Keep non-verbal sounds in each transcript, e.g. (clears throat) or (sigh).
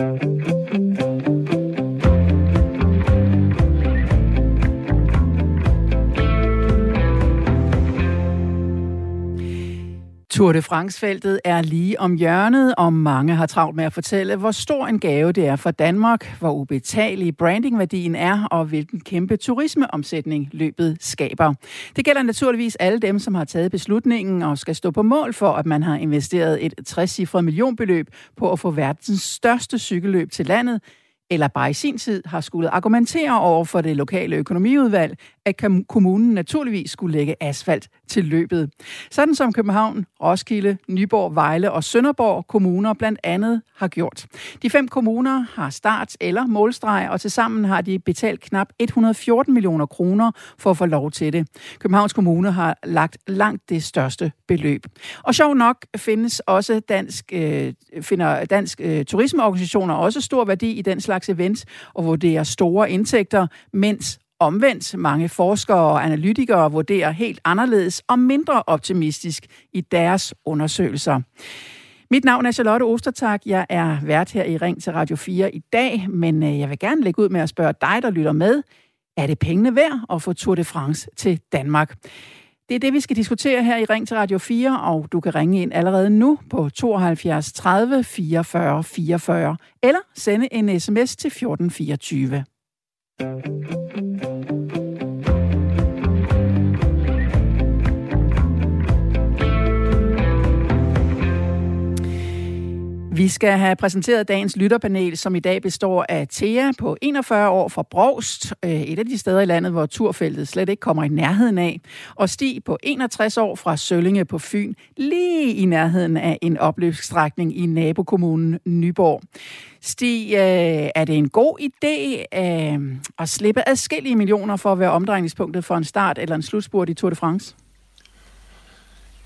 thank you Tour de France-feltet er lige om hjørnet, og mange har travlt med at fortælle, hvor stor en gave det er for Danmark, hvor ubetalelig brandingværdien er, og hvilken kæmpe turismeomsætning løbet skaber. Det gælder naturligvis alle dem, som har taget beslutningen og skal stå på mål for, at man har investeret et 60-cifret millionbeløb på at få verdens største cykelløb til landet, eller bare i sin tid har skulle argumentere over for det lokale økonomiudvalg, at kommunen naturligvis skulle lægge asfalt til løbet. Sådan som København, Roskilde, Nyborg, Vejle og Sønderborg kommuner blandt andet har gjort. De fem kommuner har start eller målstreg, og tilsammen har de betalt knap 114 millioner kroner for at få lov til det. Københavns Kommune har lagt langt det største beløb. Og sjov nok findes også dansk, øh, finder dansk øh, turismeorganisationer også stor værdi i den slags events og vurderer store indtægter, mens Omvendt mange forskere og analytikere vurderer helt anderledes og mindre optimistisk i deres undersøgelser. Mit navn er Charlotte Ostertag. Jeg er vært her i Ring til Radio 4 i dag, men øh, jeg vil gerne lægge ud med at spørge dig, der lytter med. Er det pengene værd at få Tour de France til Danmark? Det er det, vi skal diskutere her i Ring til Radio 4, og du kan ringe ind allerede nu på 72 30 44 44, eller sende en sms til 1424. skal have præsenteret dagens lytterpanel, som i dag består af Thea på 41 år fra Brogst, øh, et af de steder i landet, hvor turfeltet slet ikke kommer i nærheden af, og Stig på 61 år fra Søllinge på Fyn, lige i nærheden af en opløbsstrækning i nabokommunen Nyborg. Stig, øh, er det en god idé øh, at slippe adskillige millioner for at være omdrejningspunktet for en start eller en slutspurt i Tour de France?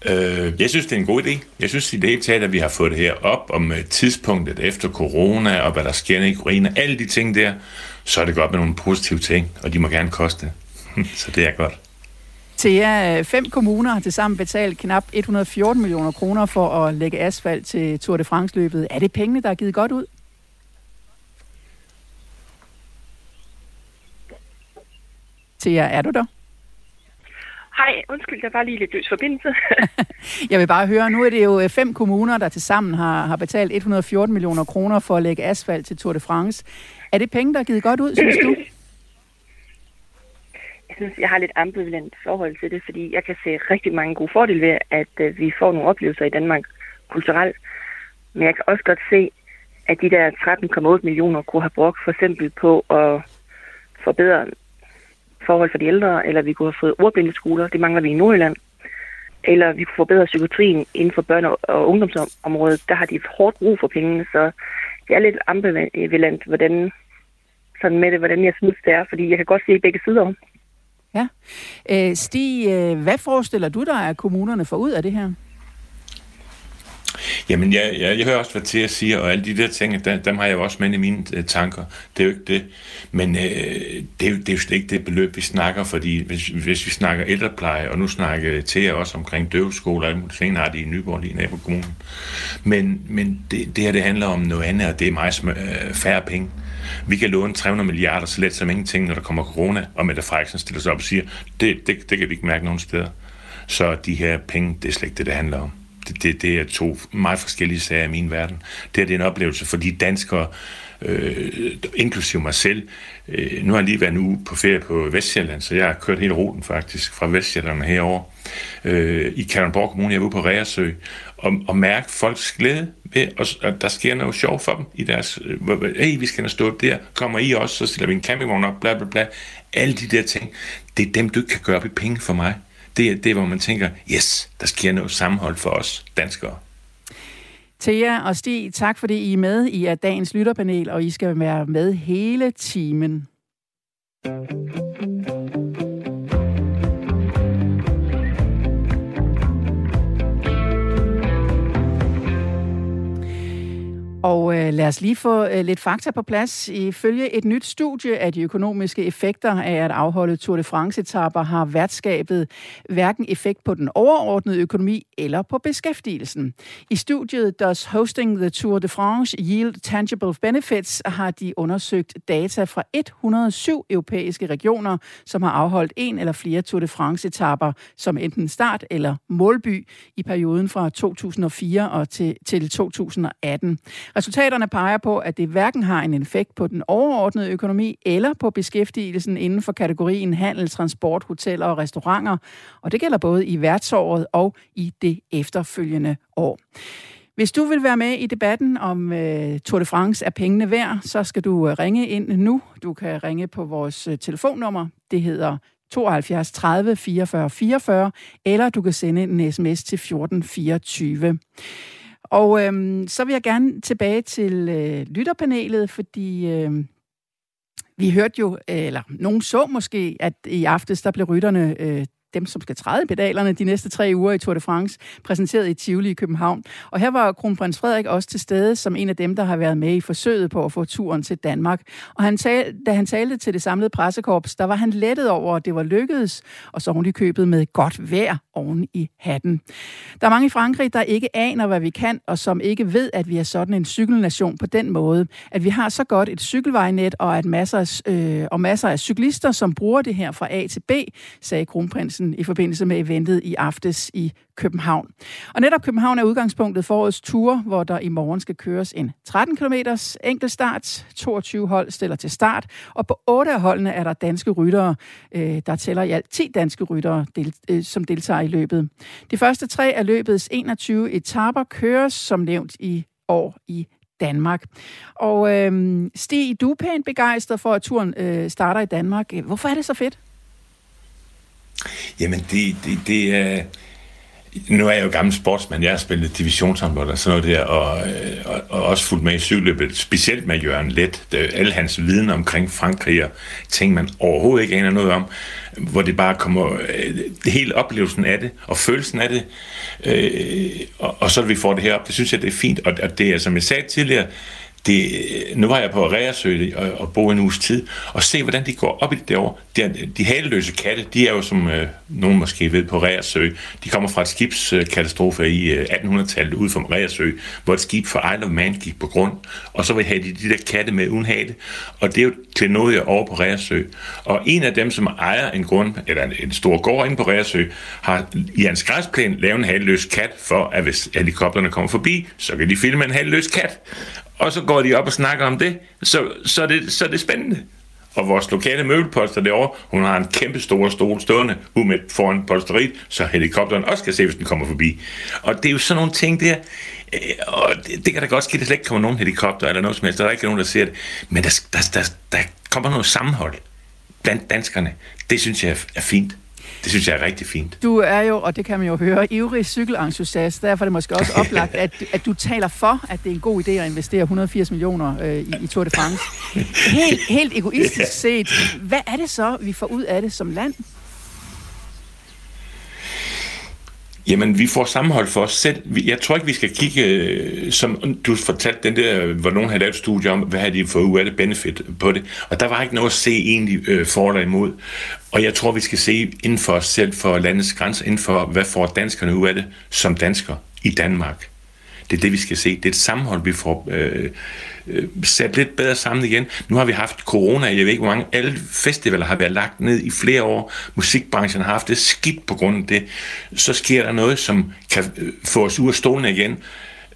Øh, jeg synes, det er en god idé. Jeg synes i det hele taget, at vi har fået det her op om uh, tidspunktet efter corona, og hvad der sker i Ukraine, alle de ting der, så er det godt med nogle positive ting, og de må gerne koste. (laughs) så det er godt. Thea, fem kommuner har tilsammen betalt knap 114 millioner kroner for at lægge asfalt til Tour de France-løbet. Er det pengene, der er givet godt ud? Thea, er du der? Hej, undskyld, der var lige lidt løs forbindelse. (laughs) jeg vil bare høre, nu er det jo øh, fem kommuner, der til sammen har, har betalt 114 millioner kroner for at lægge asfalt til Tour de France. Er det penge, der er givet godt ud, synes du? (clears throat) Jeg synes, jeg har lidt ambivalent forhold til det, fordi jeg kan se rigtig mange gode fordele ved, at øh, vi får nogle oplevelser i Danmark kulturelt. Men jeg kan også godt se, at de der 13,8 millioner kunne have brugt for eksempel på at forbedre forhold for de ældre, eller vi kunne have fået ordblindeskoler, det mangler vi i Nordjylland, eller vi kunne forbedre psykiatrien inden for børne- og ungdomsområdet. Der har de hårdt brug for pengene, så det er lidt ambivalent, hvordan, sådan med det, hvordan jeg synes, det er, fordi jeg kan godt se begge sider. Ja. Øh, Stig, øh, hvad forestiller du dig, at kommunerne får ud af det her? Jamen, jeg, jeg, jeg hører også, hvad Thea siger, og alle de der ting, dem, dem har jeg jo også med i mine øh, tanker. Det er jo ikke det. Men øh, det, er jo, det er jo slet ikke det beløb, vi snakker, fordi hvis, hvis vi snakker ældrepleje, og nu snakker Thea også omkring døveskoler, og ting har de i Nyborg lige nabo kommunen. Men, men det, det her, det handler om noget andet, og det er meget øh, færre penge. Vi kan låne 300 milliarder så let som ingenting, når der kommer corona, og Mette Frederiksen stiller sig op og siger, det, det, det kan vi ikke mærke nogen steder. Så de her penge, det er slet ikke det, det handler om det, det, det er to meget forskellige sager i min verden. Det, er, det er en oplevelse for de danskere, øh, inklusive mig selv. Øh, nu har jeg lige været en uge på ferie på Vestjylland, så jeg har kørt hele ruten faktisk fra Vestjylland herover øh, i Kalundborg Kommune. Jeg var ude på Reersø og, og mærke folks glæde ved, og, og der sker noget sjovt for dem i deres, øh, hey, vi skal stå der, kommer I også, så stiller vi en campingvogn op, bla bla bla. Alle de der ting, det er dem, du ikke kan gøre op i penge for mig det er det, hvor man tænker, yes, der sker noget sammenhold for os danskere. Thea og Stig, tak fordi I er med. I er dagens lytterpanel, og I skal være med hele timen. Og øh, lad os lige få øh, lidt fakta på plads. Ifølge et nyt studie af de økonomiske effekter af at afholde Tour de France-etapper har værtskabet hverken effekt på den overordnede økonomi eller på beskæftigelsen. I studiet Does Hosting the Tour de France Yield Tangible Benefits har de undersøgt data fra 107 europæiske regioner, som har afholdt en eller flere Tour de France-etapper som enten start eller målby i perioden fra 2004 og til, til 2018. Resultaterne peger på, at det hverken har en effekt på den overordnede økonomi eller på beskæftigelsen inden for kategorien handel, transport, hoteller og restauranter. Og det gælder både i værtsåret og i det efterfølgende år. Hvis du vil være med i debatten om øh, Tour de France er pengene værd, så skal du øh, ringe ind nu. Du kan ringe på vores øh, telefonnummer. Det hedder 72 30 44 44, eller du kan sende en sms til 1424. Og øhm, så vil jeg gerne tilbage til øh, lytterpanelet, fordi øh, vi hørte jo, øh, eller nogen så måske, at i aftes der blev rytterne øh, dem, som skal træde pedalerne de næste tre uger i Tour de France, præsenteret i Tivoli i København. Og her var kronprins Frederik også til stede som en af dem, der har været med i forsøget på at få turen til Danmark. Og han tal, da han talte til det samlede pressekorps, der var han lettet over, at det var lykkedes, og så hun i købet med godt vejr oven i hatten. Der er mange i Frankrig, der ikke aner, hvad vi kan, og som ikke ved, at vi er sådan en cykelnation på den måde, at vi har så godt et cykelvejnet og, at masser af, øh, og masser af cyklister, som bruger det her fra A til B, sagde kronprinsen i forbindelse med eventet i aftes i København. Og netop København er udgangspunktet for årets tur, hvor der i morgen skal køres en 13 km enkeltstart. 22 hold stiller til start, og på otte af holdene er der danske ryttere. Øh, der tæller i alt 10 danske ryttere, øh, som deltager i løbet. De første tre af løbets 21 etaper køres som nævnt i år i Danmark. Og øh, Stig, du er pænt begejstret for, at turen øh, starter i Danmark. Hvorfor er det så fedt? Jamen, det, det, det er... Nu er jeg jo gammel sportsmand. Jeg har spillet divisionshåndbold og sådan noget der, og, øh, og, og også fulgt med i cykelløbet, specielt med Jørgen Let. Alle hans viden omkring Frankrig og ting, man overhovedet ikke aner noget om, hvor det bare kommer... Øh, det hele oplevelsen af det, og følelsen af det, øh, og, og så vi får det her op, det synes jeg, det er fint. Og, og det er, som jeg sagde tidligere, det, nu var jeg på Reersø og, og bo en uges tid, og se, hvordan de går op i det derovre. De, de haleløse katte, de er jo, som øh, nogen måske ved, på Reersø. De kommer fra et skibskatastrofe i øh, 1800-tallet ud fra Reersø, hvor et skib for Isle of Man gik på grund, og så vil have de de der katte med uden hale, og det er jo klenodier over på Reersø. Og en af dem, som ejer en grund, eller en, en stor gård inde på Reersø, har i hans græsplæne lavet en haleløs kat, for at hvis helikopterne kommer forbi, så kan de filme en haleløs kat og så går de op og snakker om det, så, så, er, det, så er det spændende. Og vores lokale møbelposter derovre, hun har en kæmpe stor stol stående ude med foran polsteriet, så helikopteren også kan se, hvis den kommer forbi. Og det er jo sådan nogle ting der, øh, og det, det kan da godt ske, at der slet ikke kommer nogen helikopter eller noget som helst, der er ikke nogen, der ser det. Men der, der, der, der kommer noget sammenhold blandt danskerne. Det synes jeg er fint. Det synes jeg er rigtig fint. Du er jo, og det kan man jo høre, ivrig cykelentusiast. Derfor er det måske også (laughs) oplagt, at, at du taler for, at det er en god idé at investere 180 millioner øh, i, i Tour de France. (laughs) Helt, helt egoistisk set, hvad er det så, vi får ud af det som land? Jamen, vi får sammenhold for os selv. Jeg tror ikke, vi skal kigge, øh, som du fortalte den der, hvor nogen havde lavet studie om, hvad har de fået ud af det benefit på det. Og der var ikke noget at se egentlig øh, for eller imod. Og jeg tror, vi skal se inden for os selv, for landets grænser, inden for, hvad får danskerne ud af det som dansker i Danmark. Det er det, vi skal se. Det er et sammenhold, vi får øh, øh, sat lidt bedre sammen igen. Nu har vi haft corona, jeg ved ikke, hvor mange alle festivaler har været lagt ned i flere år. Musikbranchen har haft det skidt på grund af det. Så sker der noget, som kan øh, få os ud af stolene igen,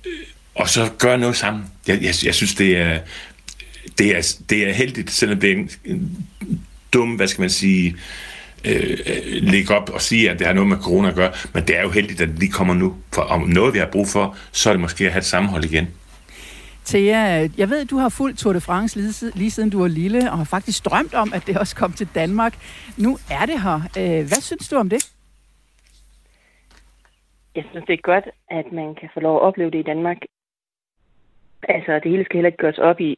øh, og så gøre noget sammen. Jeg, jeg, jeg synes, det er, det, er, det er heldigt, selvom det er en, en dum, hvad skal man sige, øh, lægge op og sige, at det har noget med corona at gøre, men det er jo heldigt, at de kommer nu. For om noget, vi har brug for, så er det måske at have et sammenhold igen. Thea, jeg ved, at du har fulgt Tour de France lige, lige siden du var lille, og har faktisk drømt om, at det også kom til Danmark. Nu er det her. Øh, hvad synes du om det? Jeg synes, det er godt, at man kan få lov at opleve det i Danmark. Altså, det hele skal heller ikke gøres op i,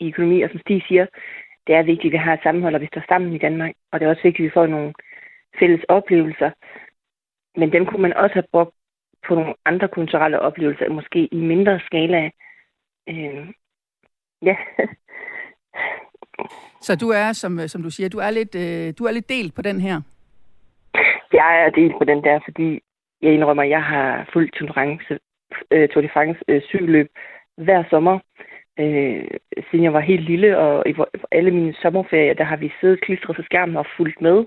i økonomi, og som Stig siger, det er vigtigt, at vi har et sammenhold, og vi står sammen i Danmark. Og det er også vigtigt, at vi får nogle fælles oplevelser. Men dem kunne man også have brugt på nogle andre kulturelle oplevelser, måske i mindre skala. Øh, ja. Så du er, som, som du siger, du er, lidt, øh, du er lidt delt på den her? Jeg er delt på den der, fordi jeg indrømmer, at jeg har fuld tolerance, øh, Tour de France øh, cykelløb hver sommer. Øh, Øh, siden jeg var helt lille, og i alle mine sommerferier, der har vi siddet klistret til skærmen og fulgt med,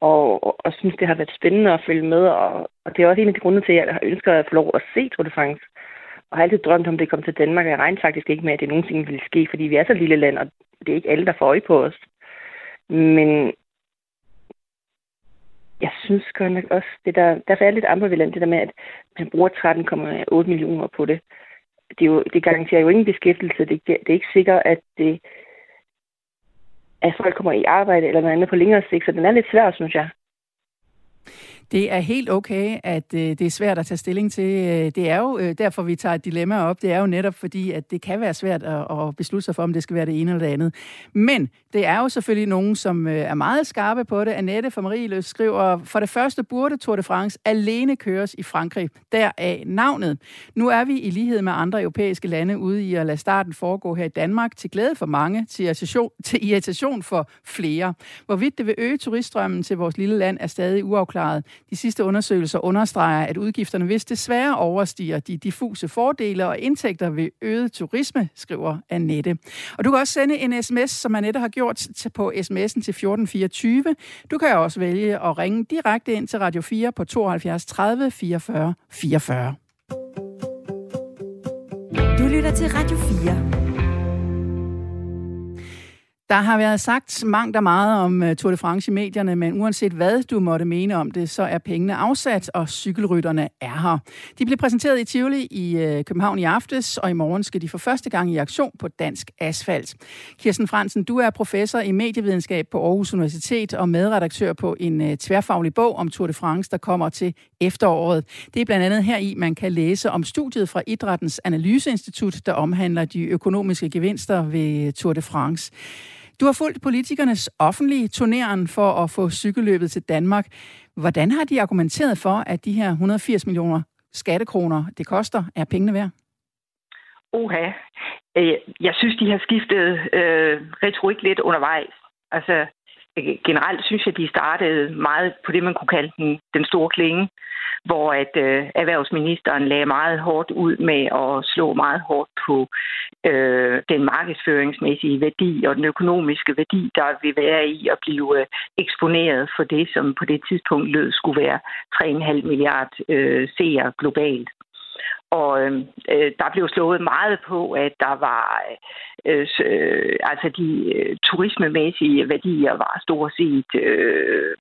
og, og, og synes, det har været spændende at følge med, og, og det er også en af de grunde til, at jeg ønsker at få lov at se Tour de France. Og har altid drømt om, at det kom til Danmark, og jeg regnede faktisk ikke med, at det nogensinde ville ske, fordi vi er så lille land, og det er ikke alle, der får øje på os. Men jeg synes godt nok også, det der, derfor er lidt ambivalent, det der med, at man bruger 13,8 millioner på det. Det, er jo, det garanterer jo ingen beskæftigelse. Det, det er ikke sikkert, at, det, at folk kommer i arbejde eller noget andet på længere sigt, så den er lidt svær, synes jeg. Det er helt okay, at øh, det er svært at tage stilling til. Øh, det er jo øh, derfor, vi tager et dilemma op. Det er jo netop fordi, at det kan være svært at, at beslutte sig for, om det skal være det ene eller det andet. Men det er jo selvfølgelig nogen, som øh, er meget skarpe på det. Annette fra Marieløs skriver, for det første burde Tour de France alene køres i Frankrig. Deraf navnet. Nu er vi i lighed med andre europæiske lande ude i at lade starten foregå her i Danmark til glæde for mange, til irritation, (laughs) til irritation for flere. Hvorvidt det vil øge turiststrømmen til vores lille land er stadig uafklaret. De sidste undersøgelser understreger, at udgifterne vist desværre overstiger de diffuse fordele og indtægter ved øget turisme, skriver Annette. Og du kan også sende en sms, som Annette har gjort på sms'en til 1424. Du kan også vælge at ringe direkte ind til Radio 4 på 72 30 44 44. Du lytter til Radio 4. Der har været sagt mangt og meget om øh, Tour de France i medierne, men uanset hvad du måtte mene om det, så er pengene afsat, og cykelrytterne er her. De blev præsenteret i Tivoli i øh, København i aftes, og i morgen skal de for første gang i aktion på dansk asfalt. Kirsten Fransen, du er professor i medievidenskab på Aarhus Universitet og medredaktør på en øh, tværfaglig bog om Tour de France, der kommer til efteråret. Det er blandt andet her i, man kan læse om studiet fra Idrættens Analyseinstitut, der omhandler de økonomiske gevinster ved Tour de France. Du har fulgt politikernes offentlige turneren for at få cykelløbet til Danmark. Hvordan har de argumenteret for, at de her 180 millioner skattekroner, det koster, er pengene værd? Oha. Øh, jeg synes, de har skiftet øh, retorik lidt undervejs. Altså, generelt synes jeg, de startede meget på det, man kunne kalde den, den store klinge hvor at øh, erhvervsministeren lagde meget hårdt ud med at slå meget hårdt på øh, den markedsføringsmæssige værdi og den økonomiske værdi, der vil være i at blive øh, eksponeret for det, som på det tidspunkt lød skulle være 3,5 milliard øh, seere globalt. Og øhm, øh, der blev slået meget på, at der var øh, øh, altså de øh, turismemæssige værdier var stort set øh,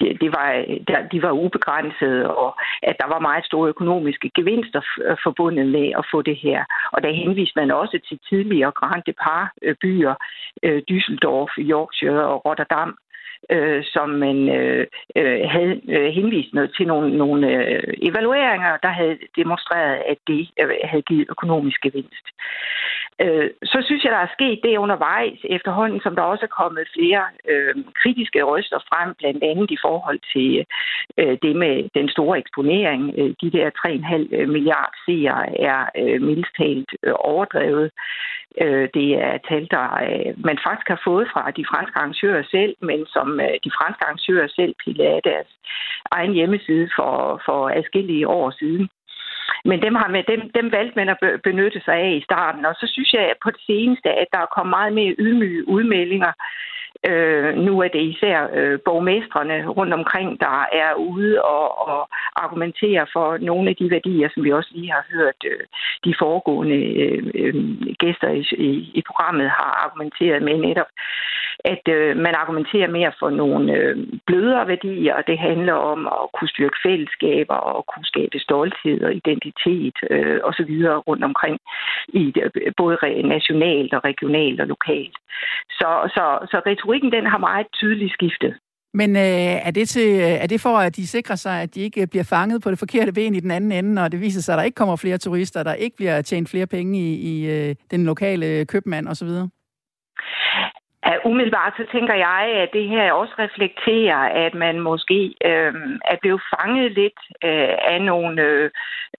det, det var, der, de var ubegrænsede, og at der var meget store økonomiske gevinster øh, forbundet med at få det her. Og der henviste man også til tidligere Grand Depart byer, øh, Düsseldorf, Yorkshire og Rotterdam, øh, som man øh, øh havde øh, henvist noget til nogle, nogle øh, evalueringer, der havde demonstreret, at det øh, havde givet økonomisk gevinst. Øh, så synes jeg, der er sket det undervejs efterhånden, som der også er kommet flere øh, kritiske røster frem, blandt andet i forhold til øh, det med den store eksponering. Øh, de der 3,5 øh, milliard seere er øh, mildest talt øh, overdrevet. Øh, det er tal, der øh, man faktisk har fået fra de franske arrangører selv, men som øh, de franske arrangører selv pillede af deres egen hjemmeside for, for adskillige år siden. Men dem, har man, dem, dem valgte man at benytte sig af i starten, og så synes jeg på det seneste, at der er kommet meget mere ydmyge udmeldinger Øh, nu er det især øh, borgmestrene rundt omkring, der er ude og, og argumentere for nogle af de værdier, som vi også lige har hørt øh, de foregående øh, øh, gæster i, i, i programmet har argumenteret med netop, at øh, man argumenterer mere for nogle øh, blødere værdier, og det handler om at kunne styrke fællesskaber og kunne skabe stolthed og identitet øh, osv. rundt omkring, i både nationalt og regionalt og lokalt. Så, så, så retorikken den har meget tydeligt skiftet. Men øh, er, det til, øh, er det for, at de sikrer sig, at de ikke bliver fanget på det forkerte ben i den anden ende, og det viser sig, at der ikke kommer flere turister, der ikke bliver tjent flere penge i, i øh, den lokale købmand osv.? Ja, umiddelbart så tænker jeg, at det her også reflekterer, at man måske øh, er blevet fanget lidt øh, af nogle, øh,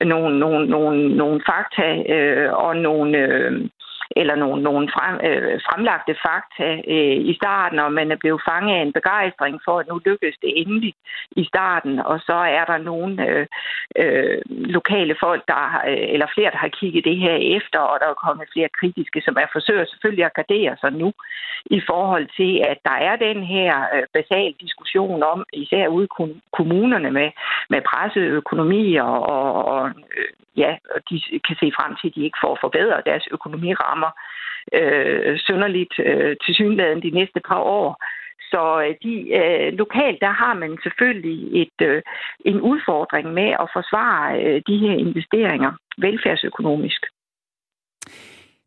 nogle, nogle, nogle, nogle fakta øh, og nogle, øh, eller nogle, nogle frem, øh, fremlagte fakta øh, i starten, og man er blevet fanget af en begejstring for, at nu lykkes det endelig i starten, og så er der nogle øh, øh, lokale folk, der øh, eller flere, der har kigget det her efter, og der er kommet flere kritiske, som er forsøger selvfølgelig at gardere sig nu i forhold til, at der er den her øh, basal diskussion om, især ude i kommunerne med, med presseøkonomi og, og, og øh, ja, de kan se frem til, at de ikke får forbedret deres økonomirammer øh, sønderligt øh, til synligheden de næste par år. Så øh, de, øh, lokalt, der har man selvfølgelig et, øh, en udfordring med at forsvare øh, de her investeringer velfærdsøkonomisk.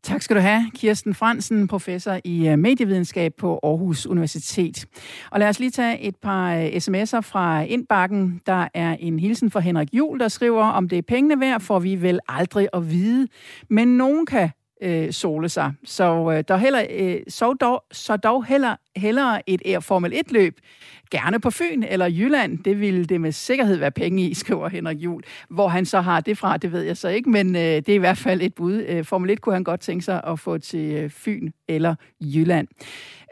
Tak skal du have, Kirsten Fransen, professor i øh, medievidenskab på Aarhus Universitet. Og lad os lige tage et par øh, sms'er fra indbakken. Der er en hilsen fra Henrik Jul, der skriver, om det er pengene værd, får vi vel aldrig at vide. Men nogen kan øh, sole sig. Så, øh, der heller, øh, så, dog, så dog heller, hellere et Air Formel 1-løb. Gerne på Fyn eller Jylland. Det ville det med sikkerhed være penge i, (laughs) skriver Henrik Jul. Hvor han så har det fra, det ved jeg så ikke, men øh, det er i hvert fald et bud. Øh, Formel 1 kunne han godt tænke sig at få til øh, Fyn eller Jylland.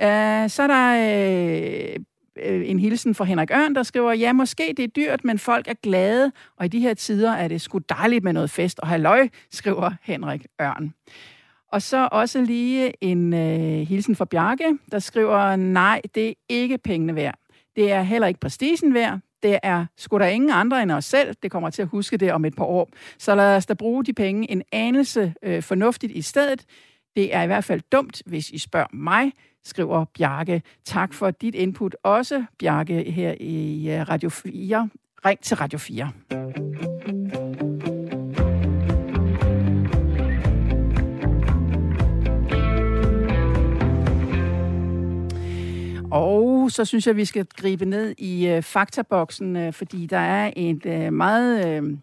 Øh, så er der... Øh, øh, en hilsen fra Henrik Ørn, der skriver, ja, måske det er dyrt, men folk er glade, og i de her tider er det sgu dejligt med noget fest og halløj, skriver Henrik Ørn. Og så også lige en øh, hilsen fra Bjarke, der skriver, nej, det er ikke pengene værd. Det er heller ikke prestigen værd. Det er sgu der ingen andre end os selv. Det kommer til at huske det om et par år. Så lad os da bruge de penge en anelse øh, fornuftigt i stedet. Det er i hvert fald dumt, hvis I spørger mig, skriver Bjarke. Tak for dit input også, Bjarke, her i øh, Radio 4. Ring til Radio 4. Mm. Og så synes jeg, vi skal gribe ned i øh, faktaboksen, øh, fordi der er et øh, meget... Øh,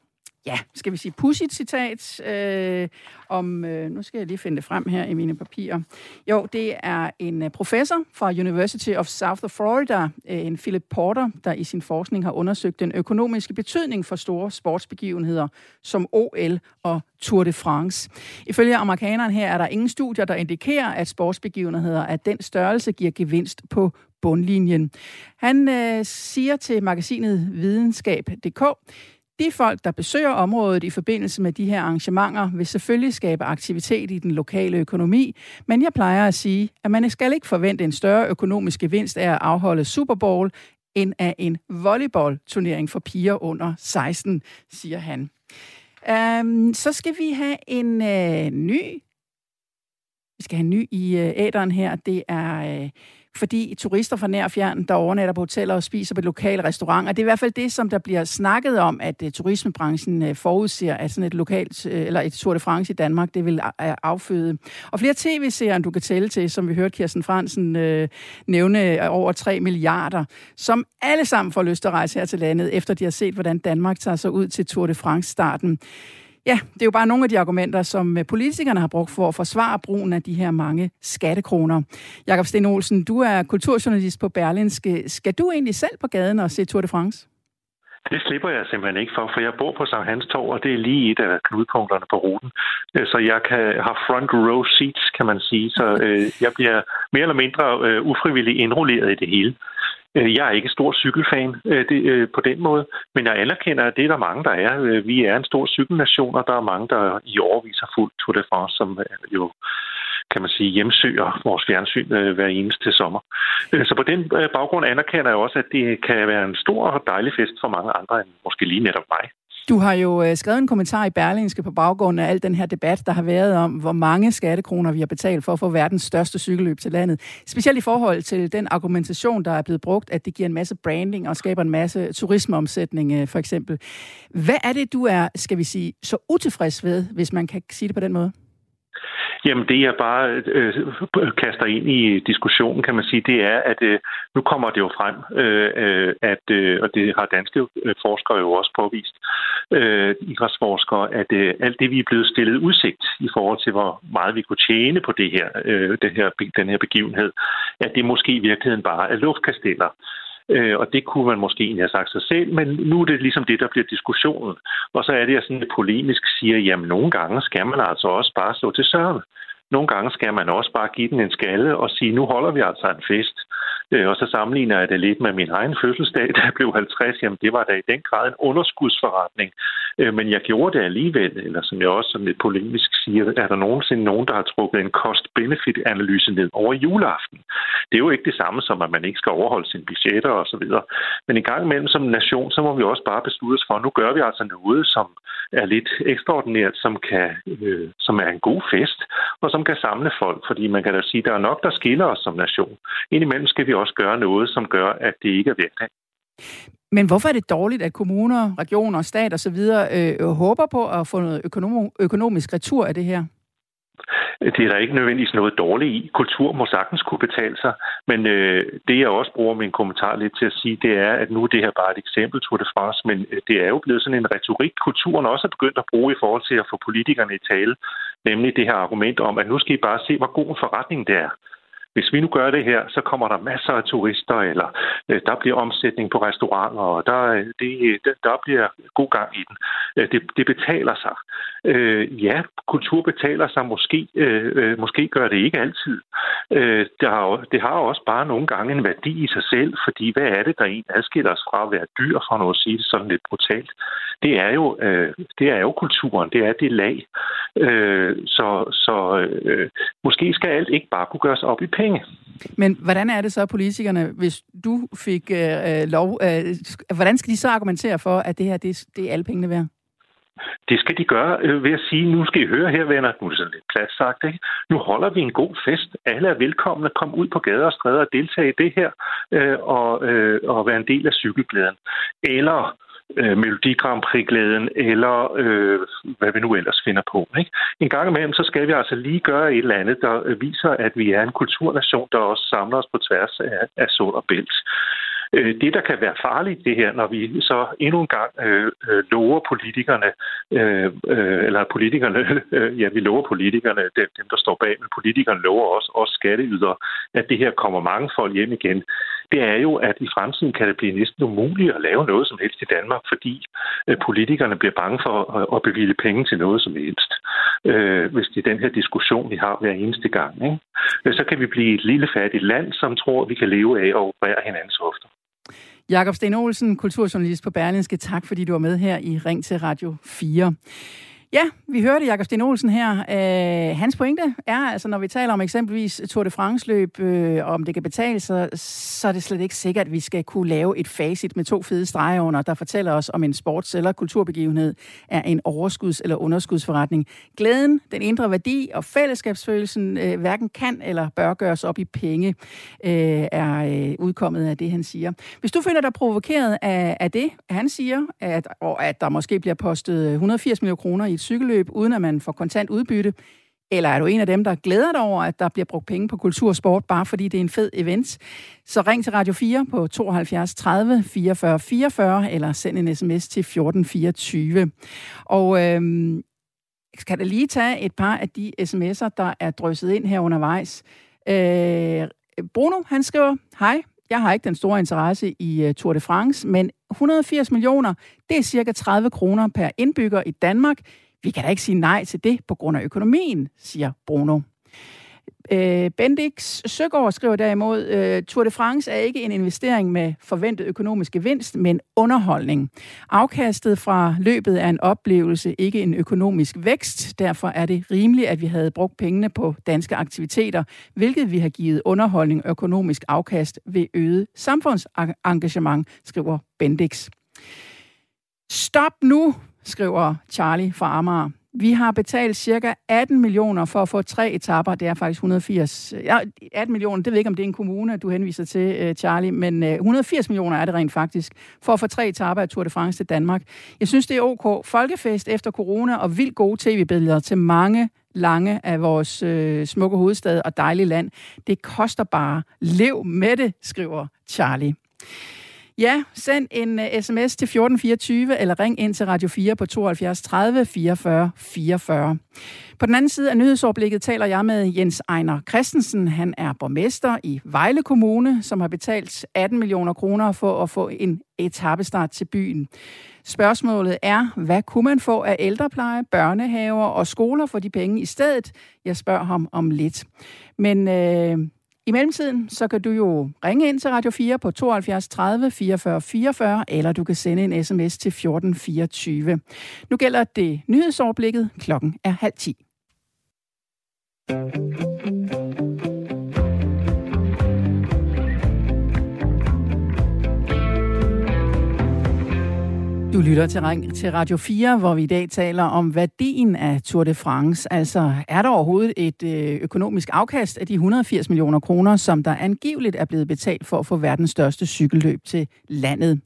ja, skal vi sige, pudsigt citat øh, om, øh, nu skal jeg lige finde det frem her i mine papirer. Jo, det er en øh, professor fra University of South Florida, øh, en Philip Porter, der i sin forskning har undersøgt den økonomiske betydning for store sportsbegivenheder som OL og Tour de France. Ifølge amerikaneren her er der ingen studier, der indikerer, at sportsbegivenheder af den størrelse giver gevinst på bundlinjen. Han øh, siger til magasinet videnskab.dk, de folk, der besøger området i forbindelse med de her arrangementer, vil selvfølgelig skabe aktivitet i den lokale økonomi, men jeg plejer at sige, at man skal ikke forvente en større økonomisk gevinst af at afholde Super Bowl, end af en volleyballturnering for piger under 16, siger han. Um, så skal vi have en uh, ny. Vi skal have en ny i øh, uh, æderen her. Det er uh, fordi turister fra nær og fjern, der overnatter på hoteller og spiser på lokale restauranter. Det er i hvert fald det, som der bliver snakket om, at uh, turismebranchen uh, forudser, at sådan et lokalt, uh, eller et Tour de France i Danmark, det vil uh, afføde. Og flere tv-serier, du kan tælle til, som vi hørte Kirsten Fransen uh, nævne, uh, over 3 milliarder, som alle sammen får lyst til at rejse her til landet, efter de har set, hvordan Danmark tager sig ud til Tour de France-starten. Ja, det er jo bare nogle af de argumenter, som øh, politikerne har brugt for at forsvare brugen af de her mange skattekroner. Jakob Sten Olsen, du er kulturjournalist på Berlinske. Skal du egentlig selv på gaden og se Tour de France? Det slipper jeg simpelthen ikke for, for jeg bor på Sankt Hans Torv, og det er lige et af knudepunkterne på ruten. Øh, så jeg kan have front row seats, kan man sige. Så øh, jeg bliver mere eller mindre ufrivilligt indrulleret i det hele. Øh, jeg er ikke stor cykelfan øh, det, øh, på den måde, men jeg anerkender, at det er der mange, der er. Vi er en stor cykelnation, og der er mange, der i overvis har fulgt Tour de France, som jo kan man sige, hjemsøger vores fjernsyn hver eneste sommer. Så på den baggrund anerkender jeg også, at det kan være en stor og dejlig fest for mange andre end måske lige netop mig. Du har jo øh, skrevet en kommentar i Berlingske på baggrund af al den her debat, der har været om, hvor mange skattekroner vi har betalt for at få verdens største cykelløb til landet. Specielt i forhold til den argumentation, der er blevet brugt, at det giver en masse branding og skaber en masse turismeomsætning, øh, for eksempel. Hvad er det, du er, skal vi sige, så utilfreds ved, hvis man kan sige det på den måde? Jamen det, jeg bare øh, kaster ind i diskussionen, kan man sige, det er, at øh, nu kommer det jo frem, øh, øh at, øh, og det har danske øh, forskere jo også påvist, øh, idrætsforskere, at øh, alt det, vi er blevet stillet udsigt i forhold til, hvor meget vi kunne tjene på det her, øh, det her, den her begivenhed, at det måske i virkeligheden bare er luftkasteller. Øh, og det kunne man måske egentlig have sagt sig selv, men nu er det ligesom det, der bliver diskussionen. Og så er det, jeg sådan lidt polemisk siger, jamen nogle gange skal man altså også bare stå til søren. Nogle gange skal man også bare give den en skalle og sige, nu holder vi altså en fest. Øh, og så sammenligner jeg det lidt med min egen fødselsdag, (laughs) der blev 50. Jamen, det var da i den grad en underskudsforretning. Øh, men jeg gjorde det alligevel, eller som jeg også som lidt polemisk siger, er der nogensinde nogen, der har trukket en cost-benefit-analyse ned over juleaften. Det er jo ikke det samme som, at man ikke skal overholde sine budgetter osv. Men en gang imellem som nation, så må vi også bare beslutte os for, at nu gør vi altså noget, som er lidt ekstraordinært, som, kan, øh, som er en god fest, og som kan samle folk. Fordi man kan da sige, at der er nok, der skiller os som nation. Indimellem skal vi også gøre noget, som gør, at det ikke er virkelig. Men hvorfor er det dårligt, at kommuner, regioner, stat osv. Øh, håber på at få noget økonom- økonomisk retur af det her? Det er der ikke nødvendigvis noget dårligt i. Kultur må sagtens kunne betale sig, men øh, det jeg også bruger min kommentar lidt til at sige, det er, at nu er det her bare et eksempel, Tour de France, men øh, det er jo blevet sådan en retorik, kulturen også er begyndt at bruge i forhold til at få politikerne i tale, nemlig det her argument om, at nu skal I bare se, hvor god en forretning det er hvis vi nu gør det her, så kommer der masser af turister, eller øh, der bliver omsætning på restauranter, og der, øh, det, der bliver god gang i den. Øh, det, det betaler sig. Øh, ja, kultur betaler sig måske. Øh, øh måske gør det ikke altid. Øh, det, har, det har også bare nogle gange en værdi i sig selv, fordi hvad er det, der en adskiller os fra at være dyr, for noget at sige det sådan lidt brutalt? Det er jo, øh, det er jo kulturen, det er det lag. Øh, så så øh, øh måske skal alt ikke bare kunne gøres op i penge penge. Men hvordan er det så, politikerne, hvis du fik øh, øh, lov, øh, hvordan skal de så argumentere for, at det her, det, det er alle pengene værd? Det skal de gøre øh, ved at sige, nu skal I høre her, venner, nu er det sådan lidt plads sagt, ikke? nu holder vi en god fest. Alle er velkomne. Kom ud på gader og stræder og deltage i det her, øh, og, øh, og være en del af cykelglæden. Eller øh, Melodi Grand Prix-glæden, eller øh, hvad vi nu ellers finder på. Ikke? En gang imellem, så skal vi altså lige gøre et eller andet, der viser, at vi er en kulturnation, der også samler os på tværs af, af sol og bælt. Øh, det, der kan være farligt, det her, når vi så endnu en gang øh, øh lover politikerne, øh, øh, eller politikerne, (laughs) øh, ja, vi lover politikerne, dem, dem der står bag, men politikerne lover også, også skatteydere, at det her kommer mange folk hjem igen. Det er jo, at i fremtiden kan det blive næsten umuligt at lave noget som helst i Danmark, fordi øh, politikerne bliver bange for at, bevilge penge til noget som helst. Øh, hvis det er den her diskussion, vi har hver eneste gang. Ikke? Så kan vi blive et lille fattigt land, som tror, at vi kan leve af at operere hinandens hofter. Jakob Sten Olsen, kulturjournalist på Berlinske. Tak, fordi du var med her i Ring til Radio 4. Ja, vi hørte Jakob Sten Olsen her. Øh, hans pointe er, altså når vi taler om eksempelvis Tour de France-løb, øh, om det kan betale sig, så er det slet ikke sikkert, at vi skal kunne lave et facit med to fede streger under, der fortæller os, om en sports- eller kulturbegivenhed er en overskuds- eller underskudsforretning. Glæden, den indre værdi og fællesskabsfølelsen øh, hverken kan eller bør gøres op i penge, øh, er øh, udkommet af det, han siger. Hvis du føler dig provokeret af, af det, han siger, at, og at der måske bliver postet 180 millioner kroner i et cykelløb, uden at man får kontant udbytte? Eller er du en af dem, der glæder dig over, at der bliver brugt penge på kultur og sport, bare fordi det er en fed event? Så ring til Radio 4 på 72 30 44 44, eller send en sms til 1424. Og øhm, skal da lige tage et par af de sms'er, der er drysset ind her undervejs. Øh, Bruno, han skriver, hej, jeg har ikke den store interesse i øh, Tour de France, men 180 millioner, det er cirka 30 kroner per indbygger i Danmark. Vi kan da ikke sige nej til det på grund af økonomien, siger Bruno. Øh, Bendix Søgaard skriver derimod, øh, Tour de France er ikke en investering med forventet økonomisk gevinst, men underholdning. Afkastet fra løbet er en oplevelse, ikke en økonomisk vækst. Derfor er det rimeligt, at vi havde brugt pengene på danske aktiviteter, hvilket vi har givet underholdning og økonomisk afkast ved øget samfundsengagement, skriver Bendix. Stop nu, skriver Charlie fra Amager. Vi har betalt cirka 18 millioner for at få tre etapper. Det er faktisk 180. Ja, 18 millioner, det ved jeg ikke, om det er en kommune, du henviser til, øh, Charlie, men øh, 180 millioner er det rent faktisk, for at få tre etapper af Tour de France til Danmark. Jeg synes, det er ok. Folkefest efter corona og vildt gode tv-billeder til mange lange af vores øh, smukke hovedstad og dejlige land. Det koster bare. Lev med det, skriver Charlie. Ja, send en øh, uh, sms til 1424 eller ring ind til Radio 4 på 72 30 44 44. På den anden side af nyhedsoverblikket taler jeg med Jens Ejner Christensen. Han er borgmester i Vejle Kommune, som har betalt 18 millioner kroner for at få en etappestart til byen. Spørgsmålet er, hvad kunne man få af ældrepleje, børnehaver og skoler for de penge i stedet? Jeg spørger ham om lidt. Men øh, i mellemtiden, så kan du jo ringe ind til Radio 4 på 72 30 44 44, eller du kan sende en sms til 1424. Nu gælder det nyhedsoverblikket. Klokken er halv ti. Du lytter til, til Radio 4, hvor vi i dag taler om værdien af Tour de France. Altså, er der overhovedet et øh, økonomisk afkast af de 180 millioner kroner, som der angiveligt er blevet betalt for at få verdens største cykelløb til landet?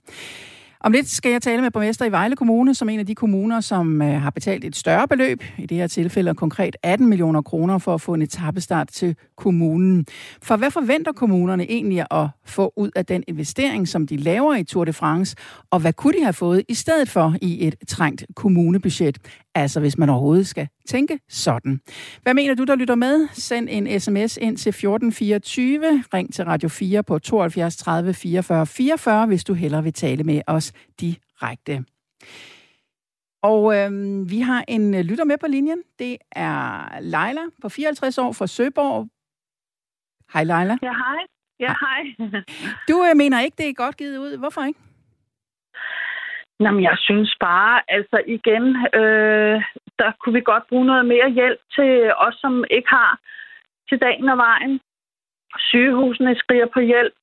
Om lidt skal jeg tale med borgmester i Vejle Kommune, som en af de kommuner, som øh, har betalt et større beløb, i det her tilfælde konkret 18 millioner kroner, for at få en etappestart til kommunen. For hvad forventer kommunerne egentlig at få ud af den investering, som de laver i Tour de France, og hvad kunne de have fået i stedet for i et trængt kommunebudget? Altså hvis man overhovedet skal tænke sådan. Hvad mener du, der lytter med? Send en sms ind til 1424. Ring til Radio 4 på 72 30 44 44, hvis du hellere vil tale med os direkte. Og øhm, vi har en lytter med på linjen. Det er Leila på 54 år fra Søborg. Hej Leila. Ja, hej. Ja, hej. (laughs) Du øh, mener ikke, det er godt givet ud. Hvorfor ikke? Jamen, jeg synes bare, altså igen, øh, der kunne vi godt bruge noget mere hjælp til os, som ikke har til dagen og vejen. Sygehusene skriger på hjælp.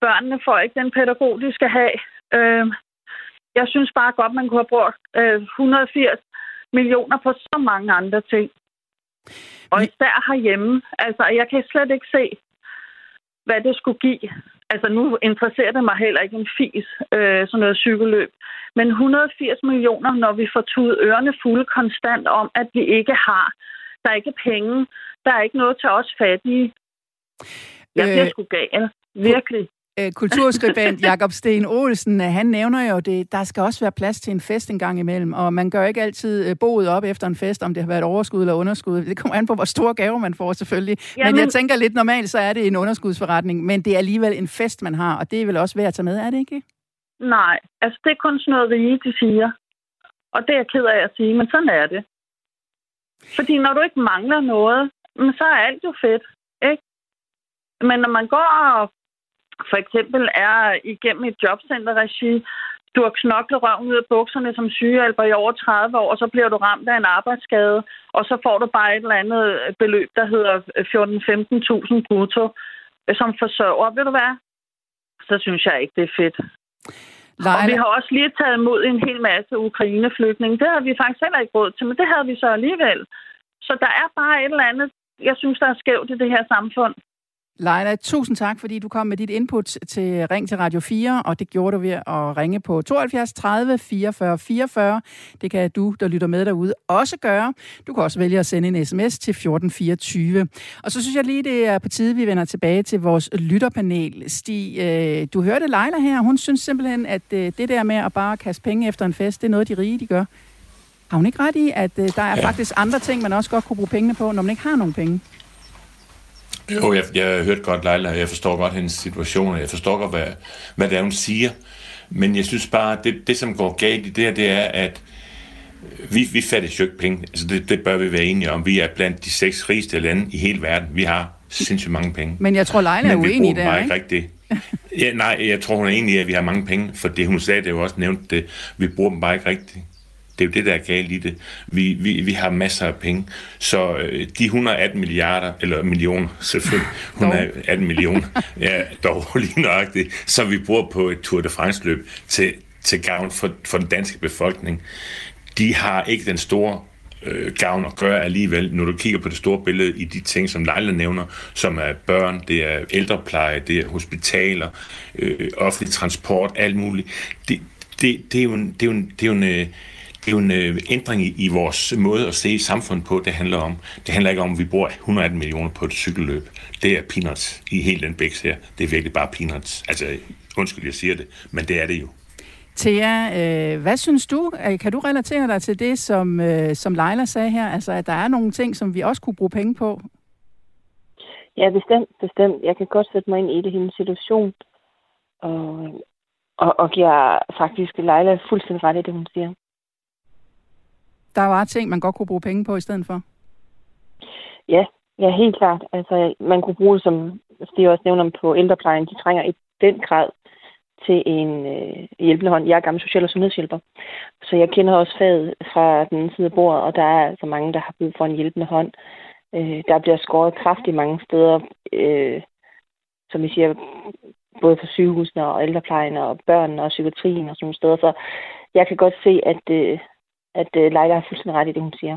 Børnene får ikke den pædagog, de skal have. Øh, jeg synes bare godt, man kunne have brugt øh, 180 millioner på så mange andre ting. Og især herhjemme. Altså, jeg kan slet ikke se, hvad det skulle give. Altså, nu interesserer det mig heller ikke en fis, øh, sådan noget cykelløb. Men 180 millioner, når vi får tudet ørerne fulde konstant om, at vi ikke har. Der er ikke penge. Der er ikke noget til os fattige. Jeg bliver øh, sgu gal. Virkelig. Øh, kulturskribent Jakob Sten Olsen, øh, han nævner jo, det, der skal også være plads til en fest en gang imellem, og man gør ikke altid øh, boet op efter en fest, om det har været overskud eller underskud. Det kommer an på, hvor store gaver man får selvfølgelig. Jamen, men jeg tænker lidt normalt, så er det en underskudsforretning, men det er alligevel en fest, man har, og det er vel også værd at tage med, er det ikke? Nej, altså det er kun sådan noget rige, de siger. Og det er jeg ked af at sige, men sådan er det. Fordi når du ikke mangler noget, så er alt jo fedt, ikke? Men når man går og for eksempel er igennem et jobcenterregi, du har knoklet røven ud af bukserne som sygehjælper i over 30 år, og så bliver du ramt af en arbejdsskade, og så får du bare et eller andet beløb, der hedder 14-15.000 brutto som forsørger. Ved du hvad? Så synes jeg ikke, det er fedt. Leila. Og vi har også lige taget imod en hel masse ukraineflygtninge. Det havde vi faktisk heller ikke råd til, men det havde vi så alligevel. Så der er bare et eller andet, jeg synes, der er skævt i det her samfund. Leila, tusind tak, fordi du kom med dit input til Ring til Radio 4, og det gjorde du ved at ringe på 72 30 44 44. Det kan du, der lytter med derude, også gøre. Du kan også vælge at sende en sms til 1424. Og så synes jeg lige, det er på tide, vi vender tilbage til vores lytterpanel. Stig, øh, du hørte Leila her. Hun synes simpelthen, at øh, det der med at bare kaste penge efter en fest, det er noget, de rige de gør. Har hun ikke ret i, at øh, der er ja. faktisk andre ting, man også godt kunne bruge pengene på, når man ikke har nogen penge? Jo, jeg, jeg har hørt godt Leila, og jeg forstår godt hendes situation, og jeg forstår godt, hvad, hvad det er, hun siger. Men jeg synes bare, det, det som går galt i det her, det er, at vi, vi fatter jo ikke penge. Altså det, det bør vi være enige om. Vi er blandt de seks rigeste lande i hele verden. Vi har sindssygt mange penge. Men jeg tror, Leila er uenig i det, ikke? Rigtigt. Ja, nej, jeg tror, hun er enig i, at vi har mange penge, for det hun sagde, det jo også nævnt det. Vi bruger dem bare ikke rigtigt. Det er jo det, der er galt i det. Vi, vi, vi har masser af penge. Så øh, de 118 milliarder, eller millioner selvfølgelig, (laughs) 118 millioner, (laughs) ja, dog lige nøjagtigt, så vi bruger på et Tour de France-løb til, til gavn for, for den danske befolkning, de har ikke den store øh, gavn at gøre alligevel, når du kigger på det store billede i de ting, som Leila nævner, som er børn, det er ældrepleje, det er hospitaler, øh, offentlig transport, alt muligt. Det, det, det er jo en, det er jo en, det er jo en øh, det er jo en øh, ændring i, i vores måde at se samfundet på, det handler om. Det handler ikke om, at vi bruger 118 millioner på et cykelløb. Det er peanuts i hele den bæks her. Det er virkelig bare peanuts. Altså, undskyld, jeg siger det, men det er det jo. Thea, øh, hvad synes du? Øh, kan du relatere dig til det, som, øh, som Leila sagde her? Altså, at der er nogle ting, som vi også kunne bruge penge på? Ja, bestemt, bestemt. Jeg kan godt sætte mig ind i det, hendes situation. Og, og, og giver faktisk Leila fuldstændig ret i det, hun siger. Der var ting, man godt kunne bruge penge på i stedet for? Ja, ja helt klart. Altså, man kunne bruge det, som Stig også nævner på ældreplejen. De trænger i den grad til en øh, hjælpende hånd. Jeg er gammel social- og sundhedshjælper, så jeg kender også faget fra den side af bordet, og der er altså mange, der har brug for en hjælpende hånd. Øh, der bliver skåret kraftigt mange steder, øh, som vi siger, både på sygehusene og ældreplejen og børn og psykiatrien og sådan nogle steder. Så jeg kan godt se, at, øh, at øh, Leila har fuldstændig ret i det, hun siger.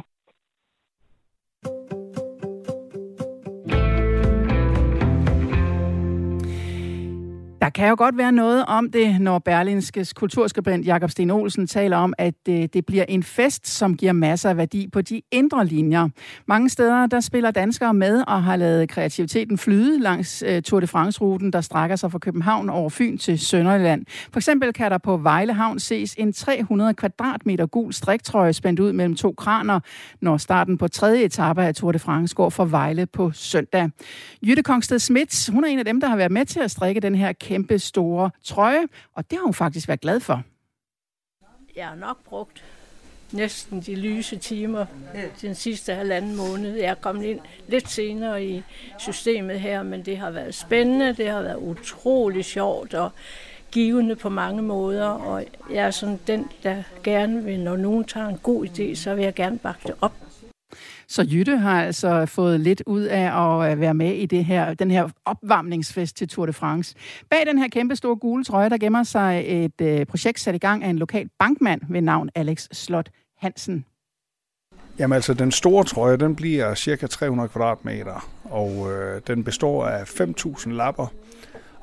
Kan jo godt være noget om det, når Berlinskes kulturskribent Jakob Sten Olsen taler om, at øh, det, bliver en fest, som giver masser af værdi på de indre linjer. Mange steder, der spiller danskere med og har lavet kreativiteten flyde langs øh, Tour de France-ruten, der strækker sig fra København over Fyn til Sønderjylland. For eksempel kan der på Vejle Havn ses en 300 kvadratmeter gul striktrøje spændt ud mellem to kraner, når starten på tredje etape af Tour de France går fra Vejle på søndag. Jytte Kongsted Schmidt, hun er en af dem, der har været med til at strikke den her kæmpe store trøje, og det har hun faktisk været glad for. Jeg har nok brugt næsten de lyse timer den sidste halvanden måned. Jeg er kommet ind lidt senere i systemet her, men det har været spændende, det har været utrolig sjovt og givende på mange måder, og jeg er sådan den, der gerne vil, når nogen tager en god idé, så vil jeg gerne bakke det op. Så Jytte har altså fået lidt ud af at øh, være med i det her, den her opvarmningsfest til Tour de France. Bag den her kæmpe store gule trøje, der gemmer sig et øh, projekt sat i gang af en lokal bankmand ved navn Alex Slot Hansen. Jamen altså, den store trøje, den bliver cirka 300 kvadratmeter, og øh, den består af 5.000 lapper,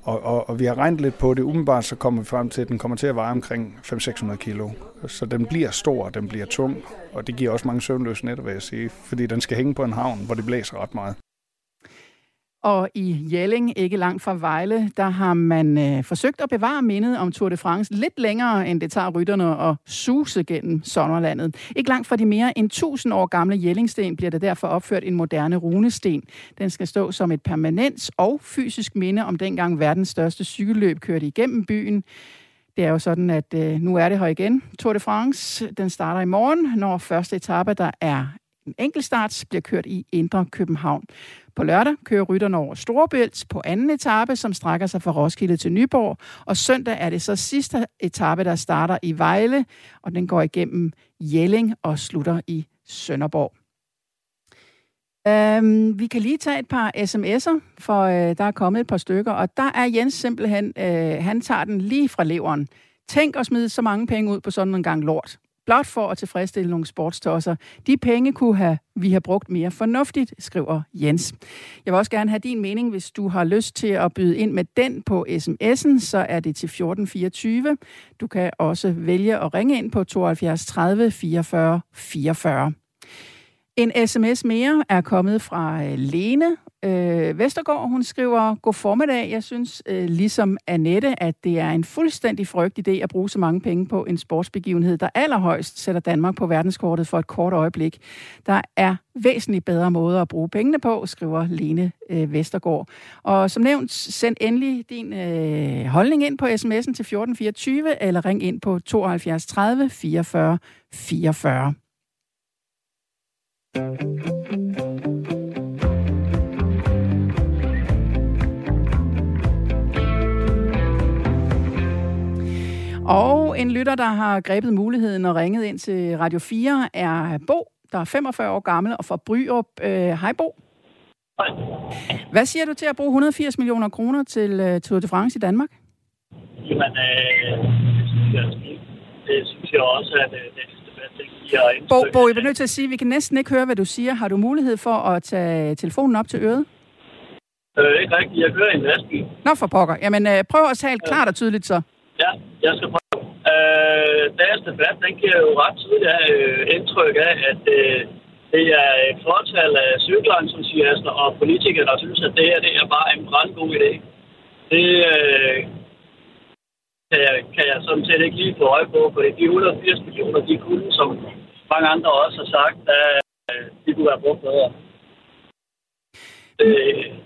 og, og, og vi har regnet lidt på det. Umiddelbart så kommer vi frem til, at den kommer til at veje omkring 500-600 kilo. Så den bliver stor, den bliver tung, og det giver også mange søvnløse nætter, vil jeg sige, fordi den skal hænge på en havn, hvor det blæser ret meget. Og i Jelling, ikke langt fra Vejle, der har man øh, forsøgt at bevare mindet om Tour de France lidt længere, end det tager rytterne at suse gennem sommerlandet. Ikke langt fra de mere end 1000 år gamle Jellingsten bliver der derfor opført en moderne runesten. Den skal stå som et permanent og fysisk minde om dengang verdens største cykelløb kørte igennem byen. Det er jo sådan, at øh, nu er det her igen. Tour de France, den starter i morgen, når første etape, der er en enkeltstart, bliver kørt i Indre København. På lørdag kører rytterne over Storebælt på anden etape, som strækker sig fra Roskilde til Nyborg. Og søndag er det så sidste etape, der starter i Vejle, og den går igennem Jelling og slutter i Sønderborg. Øhm, vi kan lige tage et par sms'er, for øh, der er kommet et par stykker, og der er Jens simpelthen, øh, han tager den lige fra leveren. Tænk at smide så mange penge ud på sådan en gang lort blot for at tilfredsstille nogle sportstosser. De penge kunne have, vi have brugt mere fornuftigt, skriver Jens. Jeg vil også gerne have din mening, hvis du har lyst til at byde ind med den på sms'en, så er det til 1424. Du kan også vælge at ringe ind på 72 30 44 44. En sms mere er kommet fra øh, Lene øh, Vestergaard. Hun skriver, god formiddag. Jeg synes, øh, ligesom Annette, at det er en fuldstændig frygt idé at bruge så mange penge på en sportsbegivenhed, der allerhøjst sætter Danmark på verdenskortet for et kort øjeblik. Der er væsentligt bedre måder at bruge pengene på, skriver Lene øh, Vestergaard. Og som nævnt, send endelig din øh, holdning ind på sms'en til 1424, eller ring ind på 72 30 44 44. en lytter, der har grebet muligheden og ringet ind til Radio 4, er Bo, der er 45 år gammel og fra Bryrup. Øh, hej Bo. Hej. Hvad siger du til at bruge 180 millioner kroner til uh, Tour de France i Danmark? Jamen, øh, det synes jeg Det synes jeg også, at øh, det Bo, Bo, jeg bliver nødt til at sige, at vi kan næsten ikke høre, hvad du siger. Har du mulighed for at tage telefonen op til øret? Øh, ikke rigtigt. Jeg kører i en lastbil. Nå for pokker. Jamen, øh, prøv at tale klart og tydeligt så. Ja, jeg skal prøve. Øh, dagens debat, den giver jo ret tydeligt af, øh, indtryk af, at øh, det er et fortal af cykelentusiaster og politikere, der synes, at det her det er bare en brandgod idé. Det øh, kan, jeg, kan jeg sådan set ikke lige få øje på, for de 180 millioner, de kunne, som mange andre også har sagt, at øh, de kunne være brugt bedre. Det,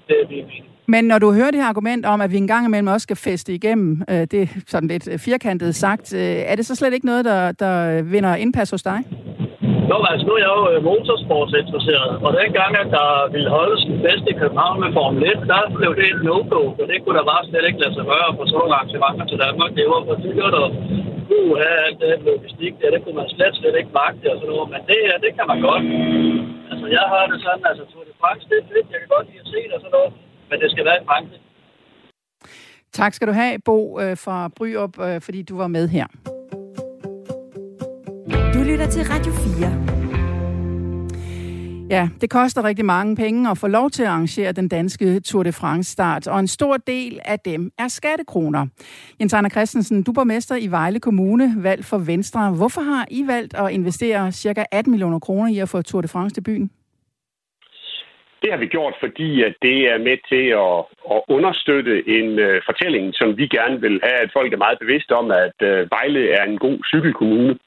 det er min mening. Men når du hører det her argument om, at vi engang imellem også skal feste igennem, øh, det er sådan lidt øh, firkantet sagt, øh, er det så slet ikke noget, der, der vinder indpas hos dig? Nå, altså nu er jeg jo øh, motorsportsinteresseret, og dengang, at der ville holdes en fest i København med Formel 1, der blev det et no-go, for det kunne der bare slet ikke lade sig gøre for sådan nogle arrangementer til Danmark. Det var for dyrt, og uha, alt det logistik der, det kunne man slet, slet ikke magte og sådan noget, men det her, det kan man godt. Altså, jeg har det sådan, altså Tour de France, det er fedt, jeg kan godt lide at se det og sådan noget, men det skal være i Frankrig. Tak skal du have, Bo øh, fra Bryop, øh, fordi du var med her. Du lytter til Radio 4. Ja, det koster rigtig mange penge at få lov til at arrangere den danske Tour de France start, og en stor del af dem er skattekroner. Jens Arne Christensen, du er borgmester i Vejle Kommune, valgt for Venstre. Hvorfor har I valgt at investere ca. 18 millioner kroner i at få Tour de France til byen? Det har vi gjort, fordi at det er med til at, at understøtte en uh, fortælling, som vi gerne vil have, at folk er meget bevidste om, at uh, Vejle er en god cykelkommune.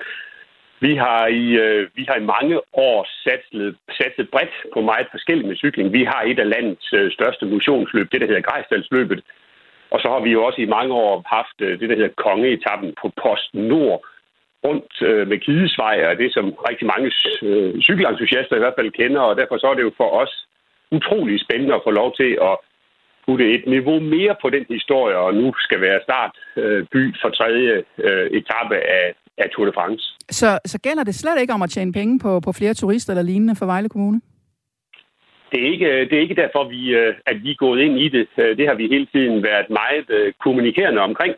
Vi har i, øh, vi har i mange år satset, satset bredt på meget forskelligt med cykling. Vi har et af landets øh, største motionsløb, det der hedder Grejsdalsløbet. Og så har vi jo også i mange år haft øh, det, der hedder Kongeetappen på Post Nord rundt øh, med Kidesvej, og det som rigtig mange øh, cykelentusiaster i hvert fald kender, og derfor så er det jo for os utrolig spændende at få lov til at putte et niveau mere på den historie, og nu skal være startby øh, for tredje øh, etape af, af Tour de France. Så, så gælder det slet ikke om at tjene penge på, på flere turister eller lignende for Vejle Kommune? Det er, ikke, det er ikke derfor, vi, øh, at vi er gået ind i det. Øh, det har vi hele tiden været meget øh, kommunikerende omkring.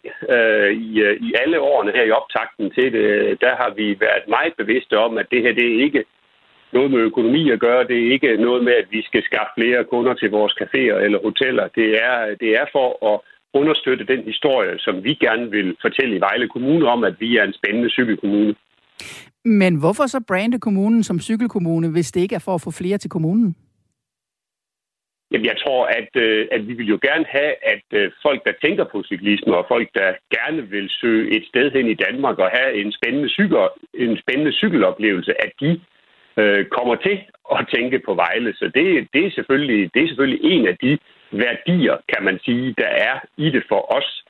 I, I alle årene her i optakten til det, der har vi været meget bevidste om, at det her det er ikke noget med økonomi at gøre. Det er ikke noget med, at vi skal skaffe flere kunder til vores caféer eller hoteller. Det er, det er for at understøtte den historie, som vi gerne vil fortælle i Vejle Kommune om, at vi er en spændende cykelkommune. Men hvorfor så brande kommunen som cykelkommune, hvis det ikke er for at få flere til kommunen? Jamen, jeg tror, at, øh, at vi vil jo gerne have, at øh, folk, der tænker på cyklisme, og folk, der gerne vil søge et sted hen i Danmark og have en spændende, cykel, en spændende cykeloplevelse, at de øh, kommer til at tænke på Vejle. Så det, det, er selvfølgelig, det er selvfølgelig en af de værdier, kan man sige, der er i det for os.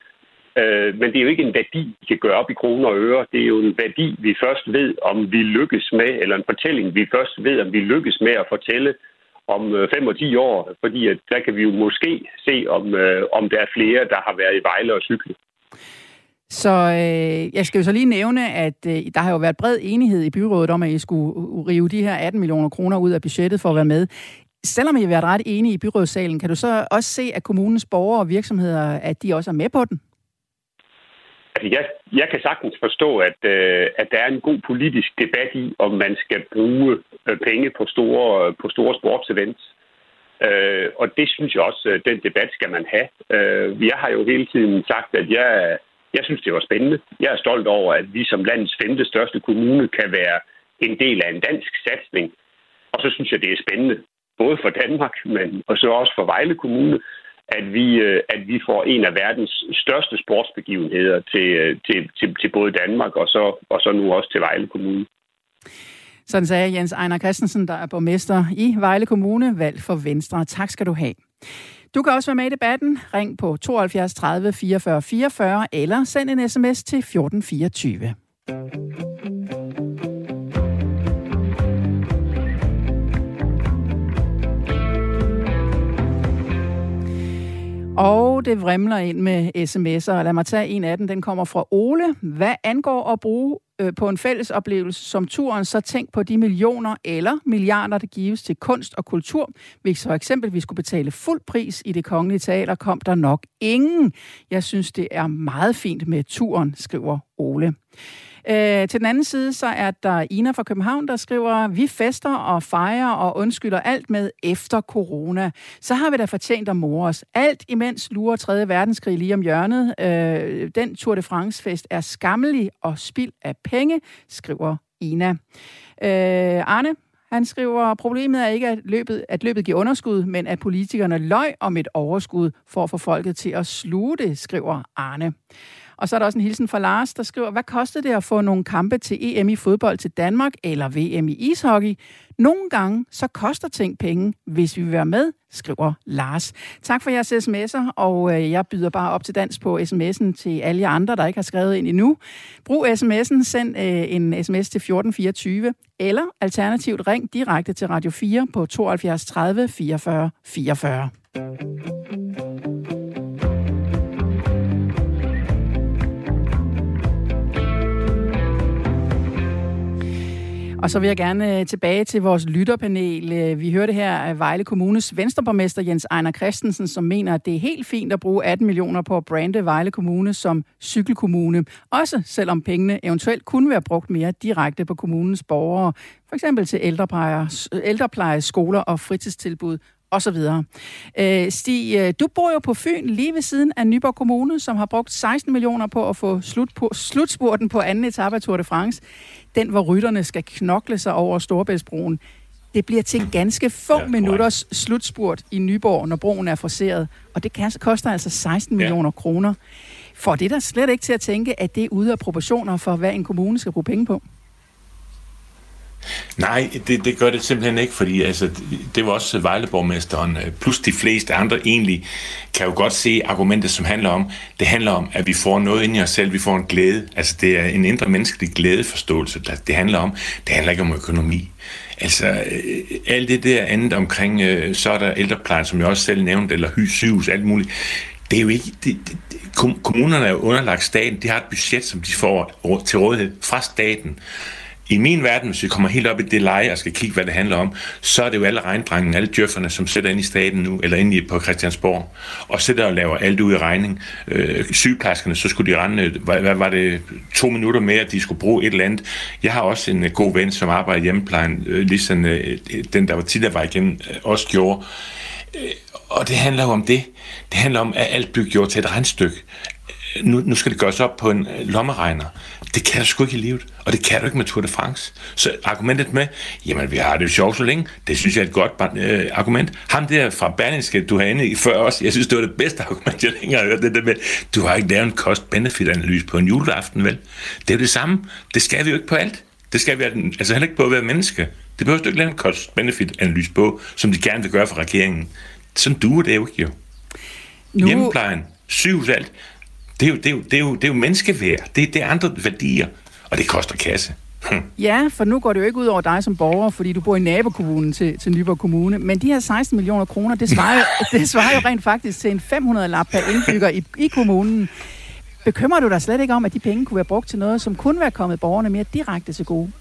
Øh, men det er jo ikke en værdi, vi kan gøre op i kroner og øre. Det er jo en værdi, vi først ved, om vi lykkes med, eller en fortælling, vi først ved, om vi lykkes med at fortælle om øh, 5 og 10 år. Fordi at der kan vi jo måske se, om, øh, om der er flere, der har været i Vejle og cykle. Så øh, jeg skal jo så lige nævne, at øh, der har jo været bred enighed i byrådet om, at I skulle øh, øh, rive de her 18 millioner kroner ud af budgettet for at være med. Selvom I har været ret enige i byrådssalen, kan du så også se, at kommunens borgere og virksomheder, at de også er med på den? Altså, jeg, jeg kan sagtens forstå, at, øh, at der er en god politisk debat i, om man skal bruge øh, penge på store, øh, på store sportsevents. Øh, og det synes jeg også, øh, den debat skal man have. Øh, jeg har jo hele tiden sagt, at jeg, jeg synes, det var spændende. Jeg er stolt over, at vi som landets femte største kommune kan være en del af en dansk satsning. Og så synes jeg, det er spændende, både for Danmark, men også for Vejle Kommune, at vi, øh, at vi får en af verdens største sportsbegivenheder til, øh, til, til, til både Danmark og så, og så nu også til Vejle Kommune. Sådan sagde Jens Ejner Christensen, der er borgmester i Vejle Kommune, valgt for Venstre. Tak skal du have. Du kan også være med i debatten. Ring på 72 30 44 44 eller send en sms til 1424. Og det vrimler ind med sms'er, lad mig tage en af dem. Den kommer fra Ole. Hvad angår at bruge øh, på en fælles oplevelse som turen, så tænk på de millioner eller milliarder, der gives til kunst og kultur. Hvis for eksempel vi skulle betale fuld pris i det kongelige teater, kom der nok ingen. Jeg synes, det er meget fint med turen, skriver Ole. Øh, til den anden side, så er der Ina fra København, der skriver, vi fester og fejrer og undskylder alt med efter corona. Så har vi da fortjent at more os. Alt imens lurer 3. verdenskrig lige om hjørnet. Øh, den Tour de France-fest er skammelig og spild af penge, skriver Ina. Øh, Arne, han skriver, problemet er ikke, at løbet, at løbet giver underskud, men at politikerne løg om et overskud for at få folket til at sluge det, skriver Arne. Og så er der også en hilsen fra Lars, der skriver, hvad kostede det at få nogle kampe til EM i fodbold til Danmark eller VM i ishockey? Nogle gange så koster ting penge, hvis vi vil være med, skriver Lars. Tak for jeres sms'er, og øh, jeg byder bare op til dans på sms'en til alle jer andre, der ikke har skrevet ind endnu. Brug sms'en, send øh, en sms til 1424, eller alternativt ring direkte til Radio 4 på 72 30 44 44. Og så vil jeg gerne øh, tilbage til vores lytterpanel. Øh, vi hørte her af Vejle Kommunes venstreborgmester Jens Ejner Christensen, som mener, at det er helt fint at bruge 18 millioner på at brande Vejle Kommune som cykelkommune. Også selvom pengene eventuelt kunne være brugt mere direkte på kommunens borgere. For eksempel til ældrepleje, skoler og fritidstilbud og så videre. Øh, Stig, du bor jo på Fyn lige ved siden af Nyborg Kommune, som har brugt 16 millioner på at få slut på, slutspurten på anden etape af Tour de France den, hvor rytterne skal knokle sig over Storebæltsbroen, det bliver til ganske få ja, minutters slutspurt i Nyborg, når broen er forseret. Og det koster altså 16 ja. millioner kroner. For det der slet ikke til at tænke, at det er ude af proportioner for, hvad en kommune skal bruge penge på? Nej, det, det gør det simpelthen ikke, fordi altså, det var også Vejleborgmesteren, øh, plus de fleste andre egentlig, kan jo godt se argumentet, som handler om, det handler om, at vi får noget ind i os selv, vi får en glæde. Altså det er en indre menneskelig glædeforståelse, det handler om. Det handler ikke om økonomi. Altså, øh, alt det der andet omkring, øh, så er der ældreplejen, som jeg også selv nævnte, eller hus, alt muligt. Det er jo ikke... Det, det, kommunerne er jo underlagt staten. De har et budget, som de får til rådighed fra staten. I min verden, hvis vi kommer helt op i det leje og skal kigge, hvad det handler om, så er det jo alle regndrengene, alle djøfferne, som sætter ind i staten nu, eller ind i på Christiansborg, og sætter og laver alt ud i regning. Øh, sygeplejerskerne, så skulle de rende, hvad, hvad var det, to minutter mere, at de skulle bruge et eller andet. Jeg har også en øh, god ven, som arbejder i hjemmeplejen, øh, ligesom øh, den, der var tidligere var igennem, øh, også gjorde. Øh, og det handler jo om det. Det handler om, at alt bliver gjort til et regnstykke nu, nu skal det gøres op på en øh, lommeregner. Det kan du sgu ikke i livet, og det kan du ikke med Tour de France. Så argumentet med, jamen vi har det jo sjovt så længe, det synes jeg er et godt øh, argument. Ham der fra Berlingske, du har inde i før også, jeg synes det var det bedste (laughs) argument, jeg længere har hørt, det der med, du har ikke lavet en cost-benefit-analyse på en juleaften, vel? Det er jo det samme. Det skal vi jo ikke på alt. Det skal vi altså heller ikke på at være menneske. Det behøver du ikke lave en cost-benefit-analyse på, som de gerne vil gøre for regeringen. Sådan duer det jo ikke, jo. Nu... Hjemmeplejen, sygehus, alt. Det er jo, det er jo, det er jo, det er jo menneskeværd. Det, det er andre værdier, og det koster kasse. Hm. Ja, for nu går det jo ikke ud over dig som borger, fordi du bor i nabokommunen til, til Nyborg Kommune. Men de her 16 millioner kroner, det svarer, (laughs) det svarer jo rent faktisk til en 500 lap per indbygger i, i kommunen. Bekymrer du dig slet ikke om, at de penge kunne være brugt til noget, som kunne være kommet borgerne mere direkte til gode?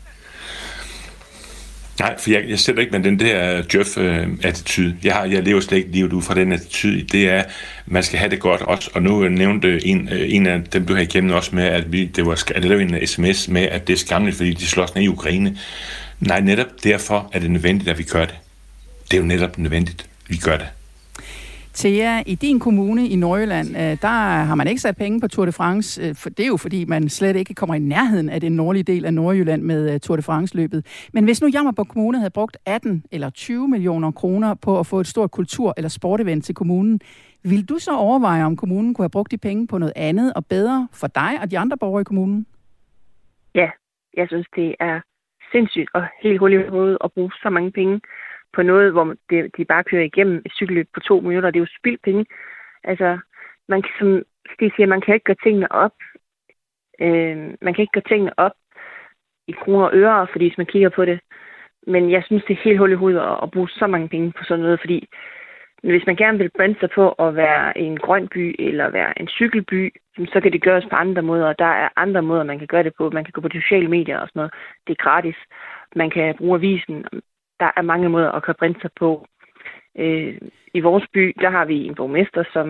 Nej, for jeg, jeg sætter ikke med den der øh, Jeff-attitude. Øh, jeg, har, jeg lever slet ikke livet ud fra den attitude. Det er, man skal have det godt også. Og nu øh, nævnte en, en af dem, du har igennem også med, at vi, det var, at det var en sms med, at det er skamligt, fordi de slås ned i Ukraine. Nej, netop derfor er det nødvendigt, at vi gør det. Det er jo netop nødvendigt, at vi gør det. Thea, i din kommune i Nordjylland, øh, der har man ikke sat penge på Tour de France. Øh, for det er jo fordi, man slet ikke kommer i nærheden af den nordlige del af Nordjylland med øh, Tour de France-løbet. Men hvis nu Jammerborg Kommune havde brugt 18 eller 20 millioner kroner på at få et stort kultur- eller sportevent til kommunen, vil du så overveje, om kommunen kunne have brugt de penge på noget andet og bedre for dig og de andre borgere i kommunen? Ja, jeg synes, det er sindssygt og helt hul i hovedet at bruge så mange penge på noget, hvor det, de bare kører igennem et cykelløb på to minutter. Det er jo spildt penge. Altså, man kan, som Stig siger, man kan ikke gøre tingene op. Øh, man kan ikke gøre tingene op i kroner og øre, fordi hvis man kigger på det. Men jeg synes, det er helt hul i hovedet at, at bruge så mange penge på sådan noget, fordi hvis man gerne vil brænde sig på at være en grøn by eller være en cykelby, så kan det gøres på andre måder. og Der er andre måder, man kan gøre det på. Man kan gå på de sociale medier og sådan noget. Det er gratis. Man kan bruge avisen der er mange måder at køre brænde sig på. Øh, I vores by, der har vi en borgmester, som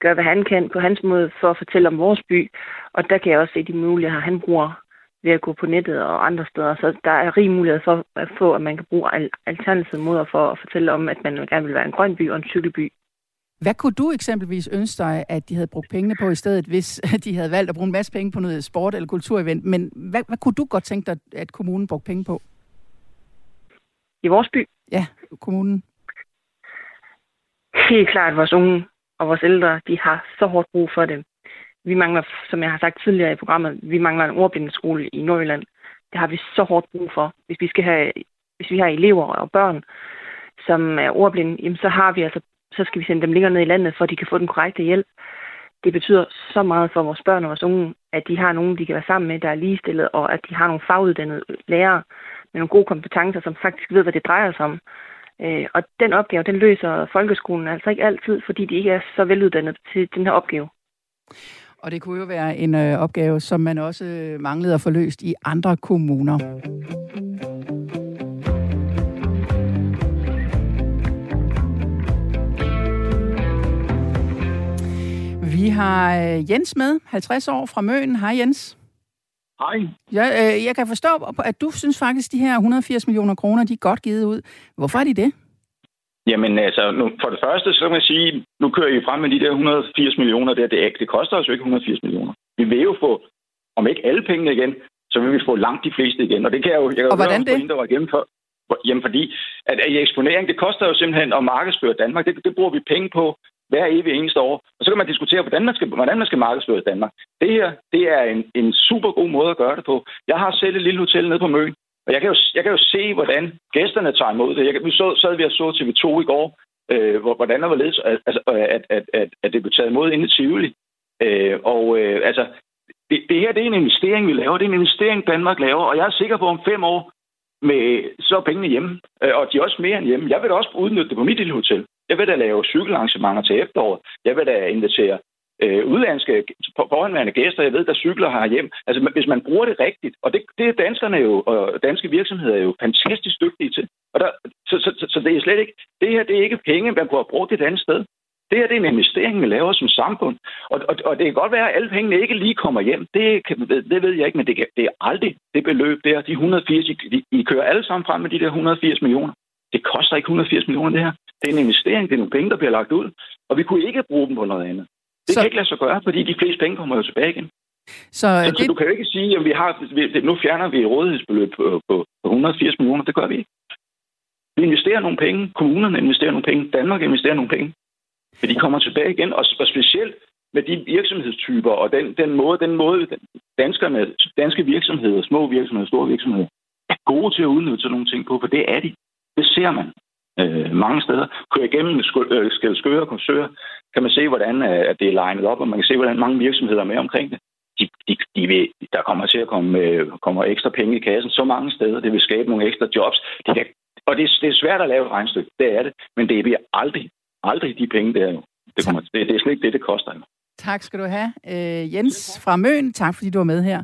gør, hvad han kan på hans måde for at fortælle om vores by. Og der kan jeg også se de muligheder, han bruger ved at gå på nettet og andre steder. Så der er rig mulighed for at få, at man kan bruge alternative måder for at fortælle om, at man gerne vil være en grøn by og en cykelby. Hvad kunne du eksempelvis ønske dig, at de havde brugt pengene på i stedet, hvis (laughs) de havde valgt at bruge en masse penge på noget sport eller kulturevent? Men hvad, hvad kunne du godt tænke dig, at kommunen brugte penge på? I vores by? Ja, kommunen. Helt klart, vores unge og vores ældre, de har så hårdt brug for det. Vi mangler, som jeg har sagt tidligere i programmet, vi mangler en ordblindeskole i Nordjylland. Det har vi så hårdt brug for. Hvis vi skal have, hvis vi har elever og børn, som er ordblinde, jamen så har vi altså, så skal vi sende dem længere ned i landet, for at de kan få den korrekte hjælp. Det betyder så meget for vores børn og vores unge, at de har nogen, de kan være sammen med, der er ligestillet, og at de har nogle faguddannede lærere med nogle gode kompetencer, som faktisk ved, hvad det drejer sig om. Øh, og den opgave, den løser folkeskolen altså ikke altid, fordi de ikke er så veluddannet til den her opgave. Og det kunne jo være en øh, opgave, som man også øh, manglede at få løst i andre kommuner. Vi har øh, Jens med, 50 år fra Møn. Hej Jens. Hej. Jeg, øh, jeg kan forstå, at du synes faktisk, at de her 180 millioner kroner, de er godt givet ud. Hvorfor er de det? Jamen altså, nu, for det første, så kan man sige, nu kører I frem med de der 180 millioner der. Det, det koster os jo ikke 180 millioner. Vi vil jo få, om ikke alle pengene igen, så vil vi få langt de fleste igen. Og det kan jeg jo, jeg kan og hvordan det? der var gennemført. Jamen fordi, at, at eksponering, det koster jo simpelthen at markedsføre Danmark. Det, det bruger vi penge på hver evig eneste år. Og så kan man diskutere, hvordan man skal, hvordan man skal markedsføre i Danmark. Det her, det er en, en super god måde at gøre det på. Jeg har selv et lille hotel nede på Møn, og jeg kan jo, jeg kan jo se, hvordan gæsterne tager imod det. Jeg, vi så, sad vi og så TV2 i går, øh, hvordan der var ledes, altså, øh, at, at, at, at det blev taget imod inde i Tivoli. Øh, og øh, altså, det, det her det er en investering, vi laver. Det er en investering, Danmark laver. Og jeg er sikker på, om fem år, med, så er pengene hjemme. Øh, og de er også mere end hjemme. Jeg vil da også udnytte det på mit lille hotel. Jeg vil da lave cykelarrangementer til efteråret. Jeg vil da invitere øh, udlandske forhåndværende gæster, jeg ved, der cykler her hjem. Altså, hvis man bruger det rigtigt, og det, det er danskerne jo, og danske virksomheder er jo fantastisk dygtige til. Og der, så, så, så, så, det er slet ikke, det her det er ikke penge, man kunne have brugt et andet sted. Det her det er en investering, vi laver som samfund. Og, og, og det kan godt være, at alle pengene ikke lige kommer hjem. Det, kan, det ved jeg ikke, men det, det er aldrig det beløb der. De 180, I, I kører alle sammen frem med de der 180 millioner. Det koster ikke 180 millioner, det her. Det er en investering, det er nogle penge, der bliver lagt ud. Og vi kunne ikke bruge dem på noget andet. Det så... kan ikke lade sig gøre, fordi de fleste penge kommer jo tilbage igen. Så, så, det... så du kan jo ikke sige, at vi har, nu fjerner vi rådighedsbeløb på, på, på 180 millioner. Det gør vi ikke. Vi investerer nogle penge. Kommunerne investerer nogle penge. Danmark investerer nogle penge. Men de kommer tilbage igen, og, og specielt med de virksomhedstyper og den, den måde, den måde danskerne, danske virksomheder, små virksomheder, store virksomheder, er gode til at udnytte sådan nogle ting på, for det er de. Det ser man øh, mange steder. Kører igennem øh, Skælskøre og Korsør, kan man se, hvordan øh, at det er legnet op, og man kan se, hvordan mange virksomheder er med omkring det. De, de, de vil, der kommer til at komme, øh, kommer ekstra penge i kassen så mange steder. Det vil skabe nogle ekstra jobs. De kan, og det, det er svært at lave et regnstykke, det er det. Men det bliver aldrig, aldrig de penge der. Det, kommer, det, det er slet ikke det, det koster. Tak skal du have, øh, Jens fra Møn. Tak fordi du var med her.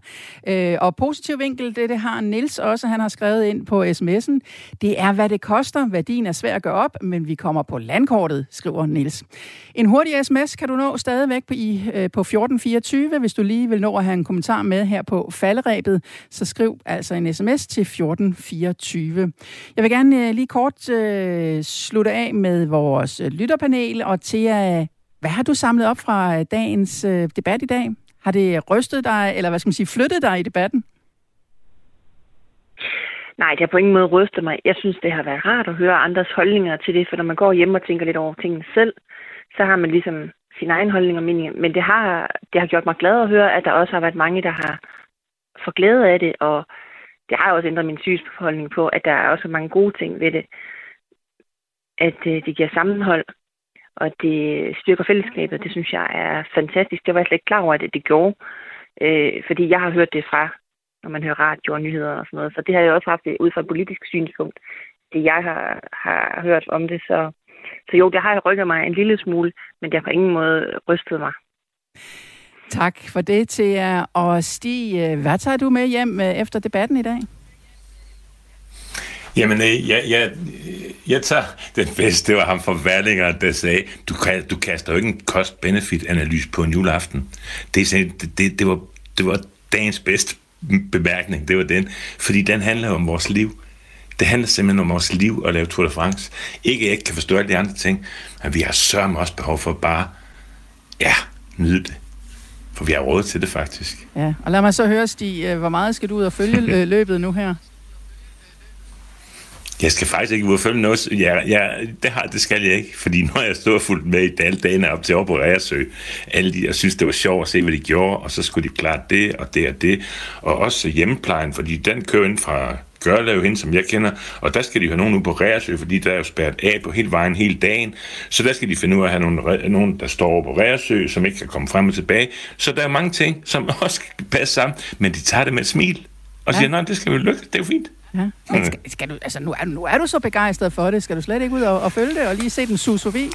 Øh, og positiv vinkel, det, det har Nils også. Han har skrevet ind på sms'en. Det er, hvad det koster. Værdien er svær at gøre op, men vi kommer på landkortet, skriver Nils. En hurtig sms kan du nå stadigvæk på, i, øh, på 1424. Hvis du lige vil nå at have en kommentar med her på falderæbet, så skriv altså en sms til 1424. Jeg vil gerne øh, lige kort øh, slutte af med vores øh, lytterpanel, og Thea hvad har du samlet op fra øh, dagens øh, debat i dag? Har det rystet dig, eller hvad skal man sige, flyttet dig i debatten? Nej, det har på ingen måde rystet mig. Jeg synes, det har været rart at høre andres holdninger til det, for når man går hjem og tænker lidt over tingene selv, så har man ligesom sin egen holdning og mening. Men det har, det har gjort mig glad at høre, at der også har været mange, der har fået glæde af det, og det har også ændret min synsholdning på, at der er også mange gode ting ved det. At øh, det giver sammenhold, og det styrker fællesskabet. Det synes jeg er fantastisk. Det var jeg slet ikke klar over, at det gjorde, øh, fordi jeg har hørt det fra, når man hører radio og nyheder og sådan noget. Så det har jeg også haft det ud fra et politisk synspunkt, det jeg har, har hørt om det. Så, så jo, det har rykket mig en lille smule, men det har på ingen måde rystet mig. Tak for det til jer. Og Stig, øh, hvad tager du med hjem øh, efter debatten i dag? Jamen, øh, jeg, jeg, Jeg tager den bedste, det var ham fra Værlinger, der sagde, du, du kaster jo ikke en cost-benefit-analyse på en juleaften. Det, det, det, det, var, det var dagens bedste bemærkning, det var den. Fordi den handler om vores liv. Det handler simpelthen om vores liv at lave Tour de France. Ikke at jeg ikke kan forstå alle de andre ting, men vi har sørme også behov for bare, ja, nyde det. For vi har råd til det faktisk. Ja, og lad mig så høre, Stig, øh, hvor meget skal du ud og følge (laughs) øh, løbet nu her? Jeg skal faktisk ikke ud og følge noget. Ja, ja, det, har, det skal jeg ikke, fordi har jeg stået fuldt med i alle dagene op til op på Reersø. Alle de, jeg synes, det var sjovt at se, hvad de gjorde, og så skulle de klare det og det og det. Og også hjemmeplejen, fordi den kører ind fra Gørlev hen, som jeg kender, og der skal de have nogen ud på Reersø, fordi der er jo spærret af på hele vejen hele dagen. Så der skal de finde ud af at have nogle, nogen, der står over på Reersø, som ikke kan komme frem og tilbage. Så der er mange ting, som (laughs) også skal passe sammen, men de tager det med et smil. Og ja. siger, nej, det skal vi lykke, det er jo fint. Ja. Men skal, skal du, altså, nu, er, nu er du så begejstret for det. Skal du slet ikke ud og, og følge det og lige se den sus forbi?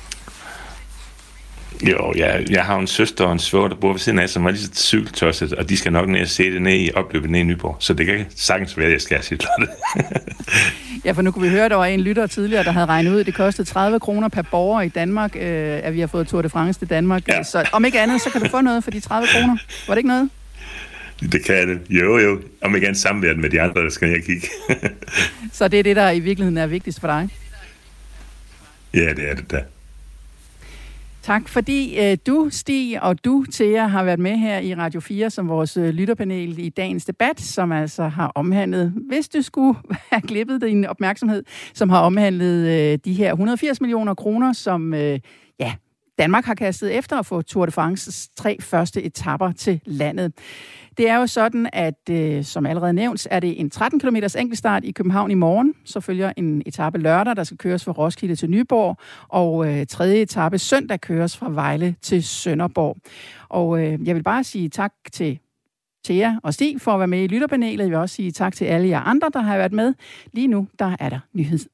Jo, jeg, jeg har en søster og en svoger, der bor ved siden af, som er lige så cykeltosset, og de skal nok ned og se det ned i opløbet ned i Nyborg. Så det kan sagtens være, at jeg skal sige det. ja, for nu kunne vi høre, at der var en lytter tidligere, der havde regnet ud, at det kostede 30 kroner per borger i Danmark, øh, at vi har fået Tour de France til Danmark. Ja. Så om ikke andet, så kan du få noget for de 30 kroner. Var det ikke noget? Det kan det. Jo, jo. Om andet samværet med de andre, der skal jeg kigge. (laughs) så det er det, der i virkeligheden er vigtigst for dig? Ja, det er det da. Tak fordi øh, du, Stig, og du, Thea, har været med her i Radio 4 som vores øh, lytterpanel i dagens debat, som altså har omhandlet, hvis du skulle (laughs) have glippet din opmærksomhed, som har omhandlet øh, de her 180 millioner kroner, som øh, ja, Danmark har kastet efter at få Tour de France's tre første etapper til landet. Det er jo sådan, at øh, som allerede nævnt, er det en 13 km enkeltstart i København i morgen. Så følger en etape lørdag, der skal køres fra Roskilde til Nyborg, og øh, tredje etape søndag køres fra Vejle til Sønderborg. Og øh, jeg vil bare sige tak til Thea og Stig for at være med i lytterpanelet. Jeg vil også sige tak til alle jer andre, der har været med. Lige nu, der er der nyheds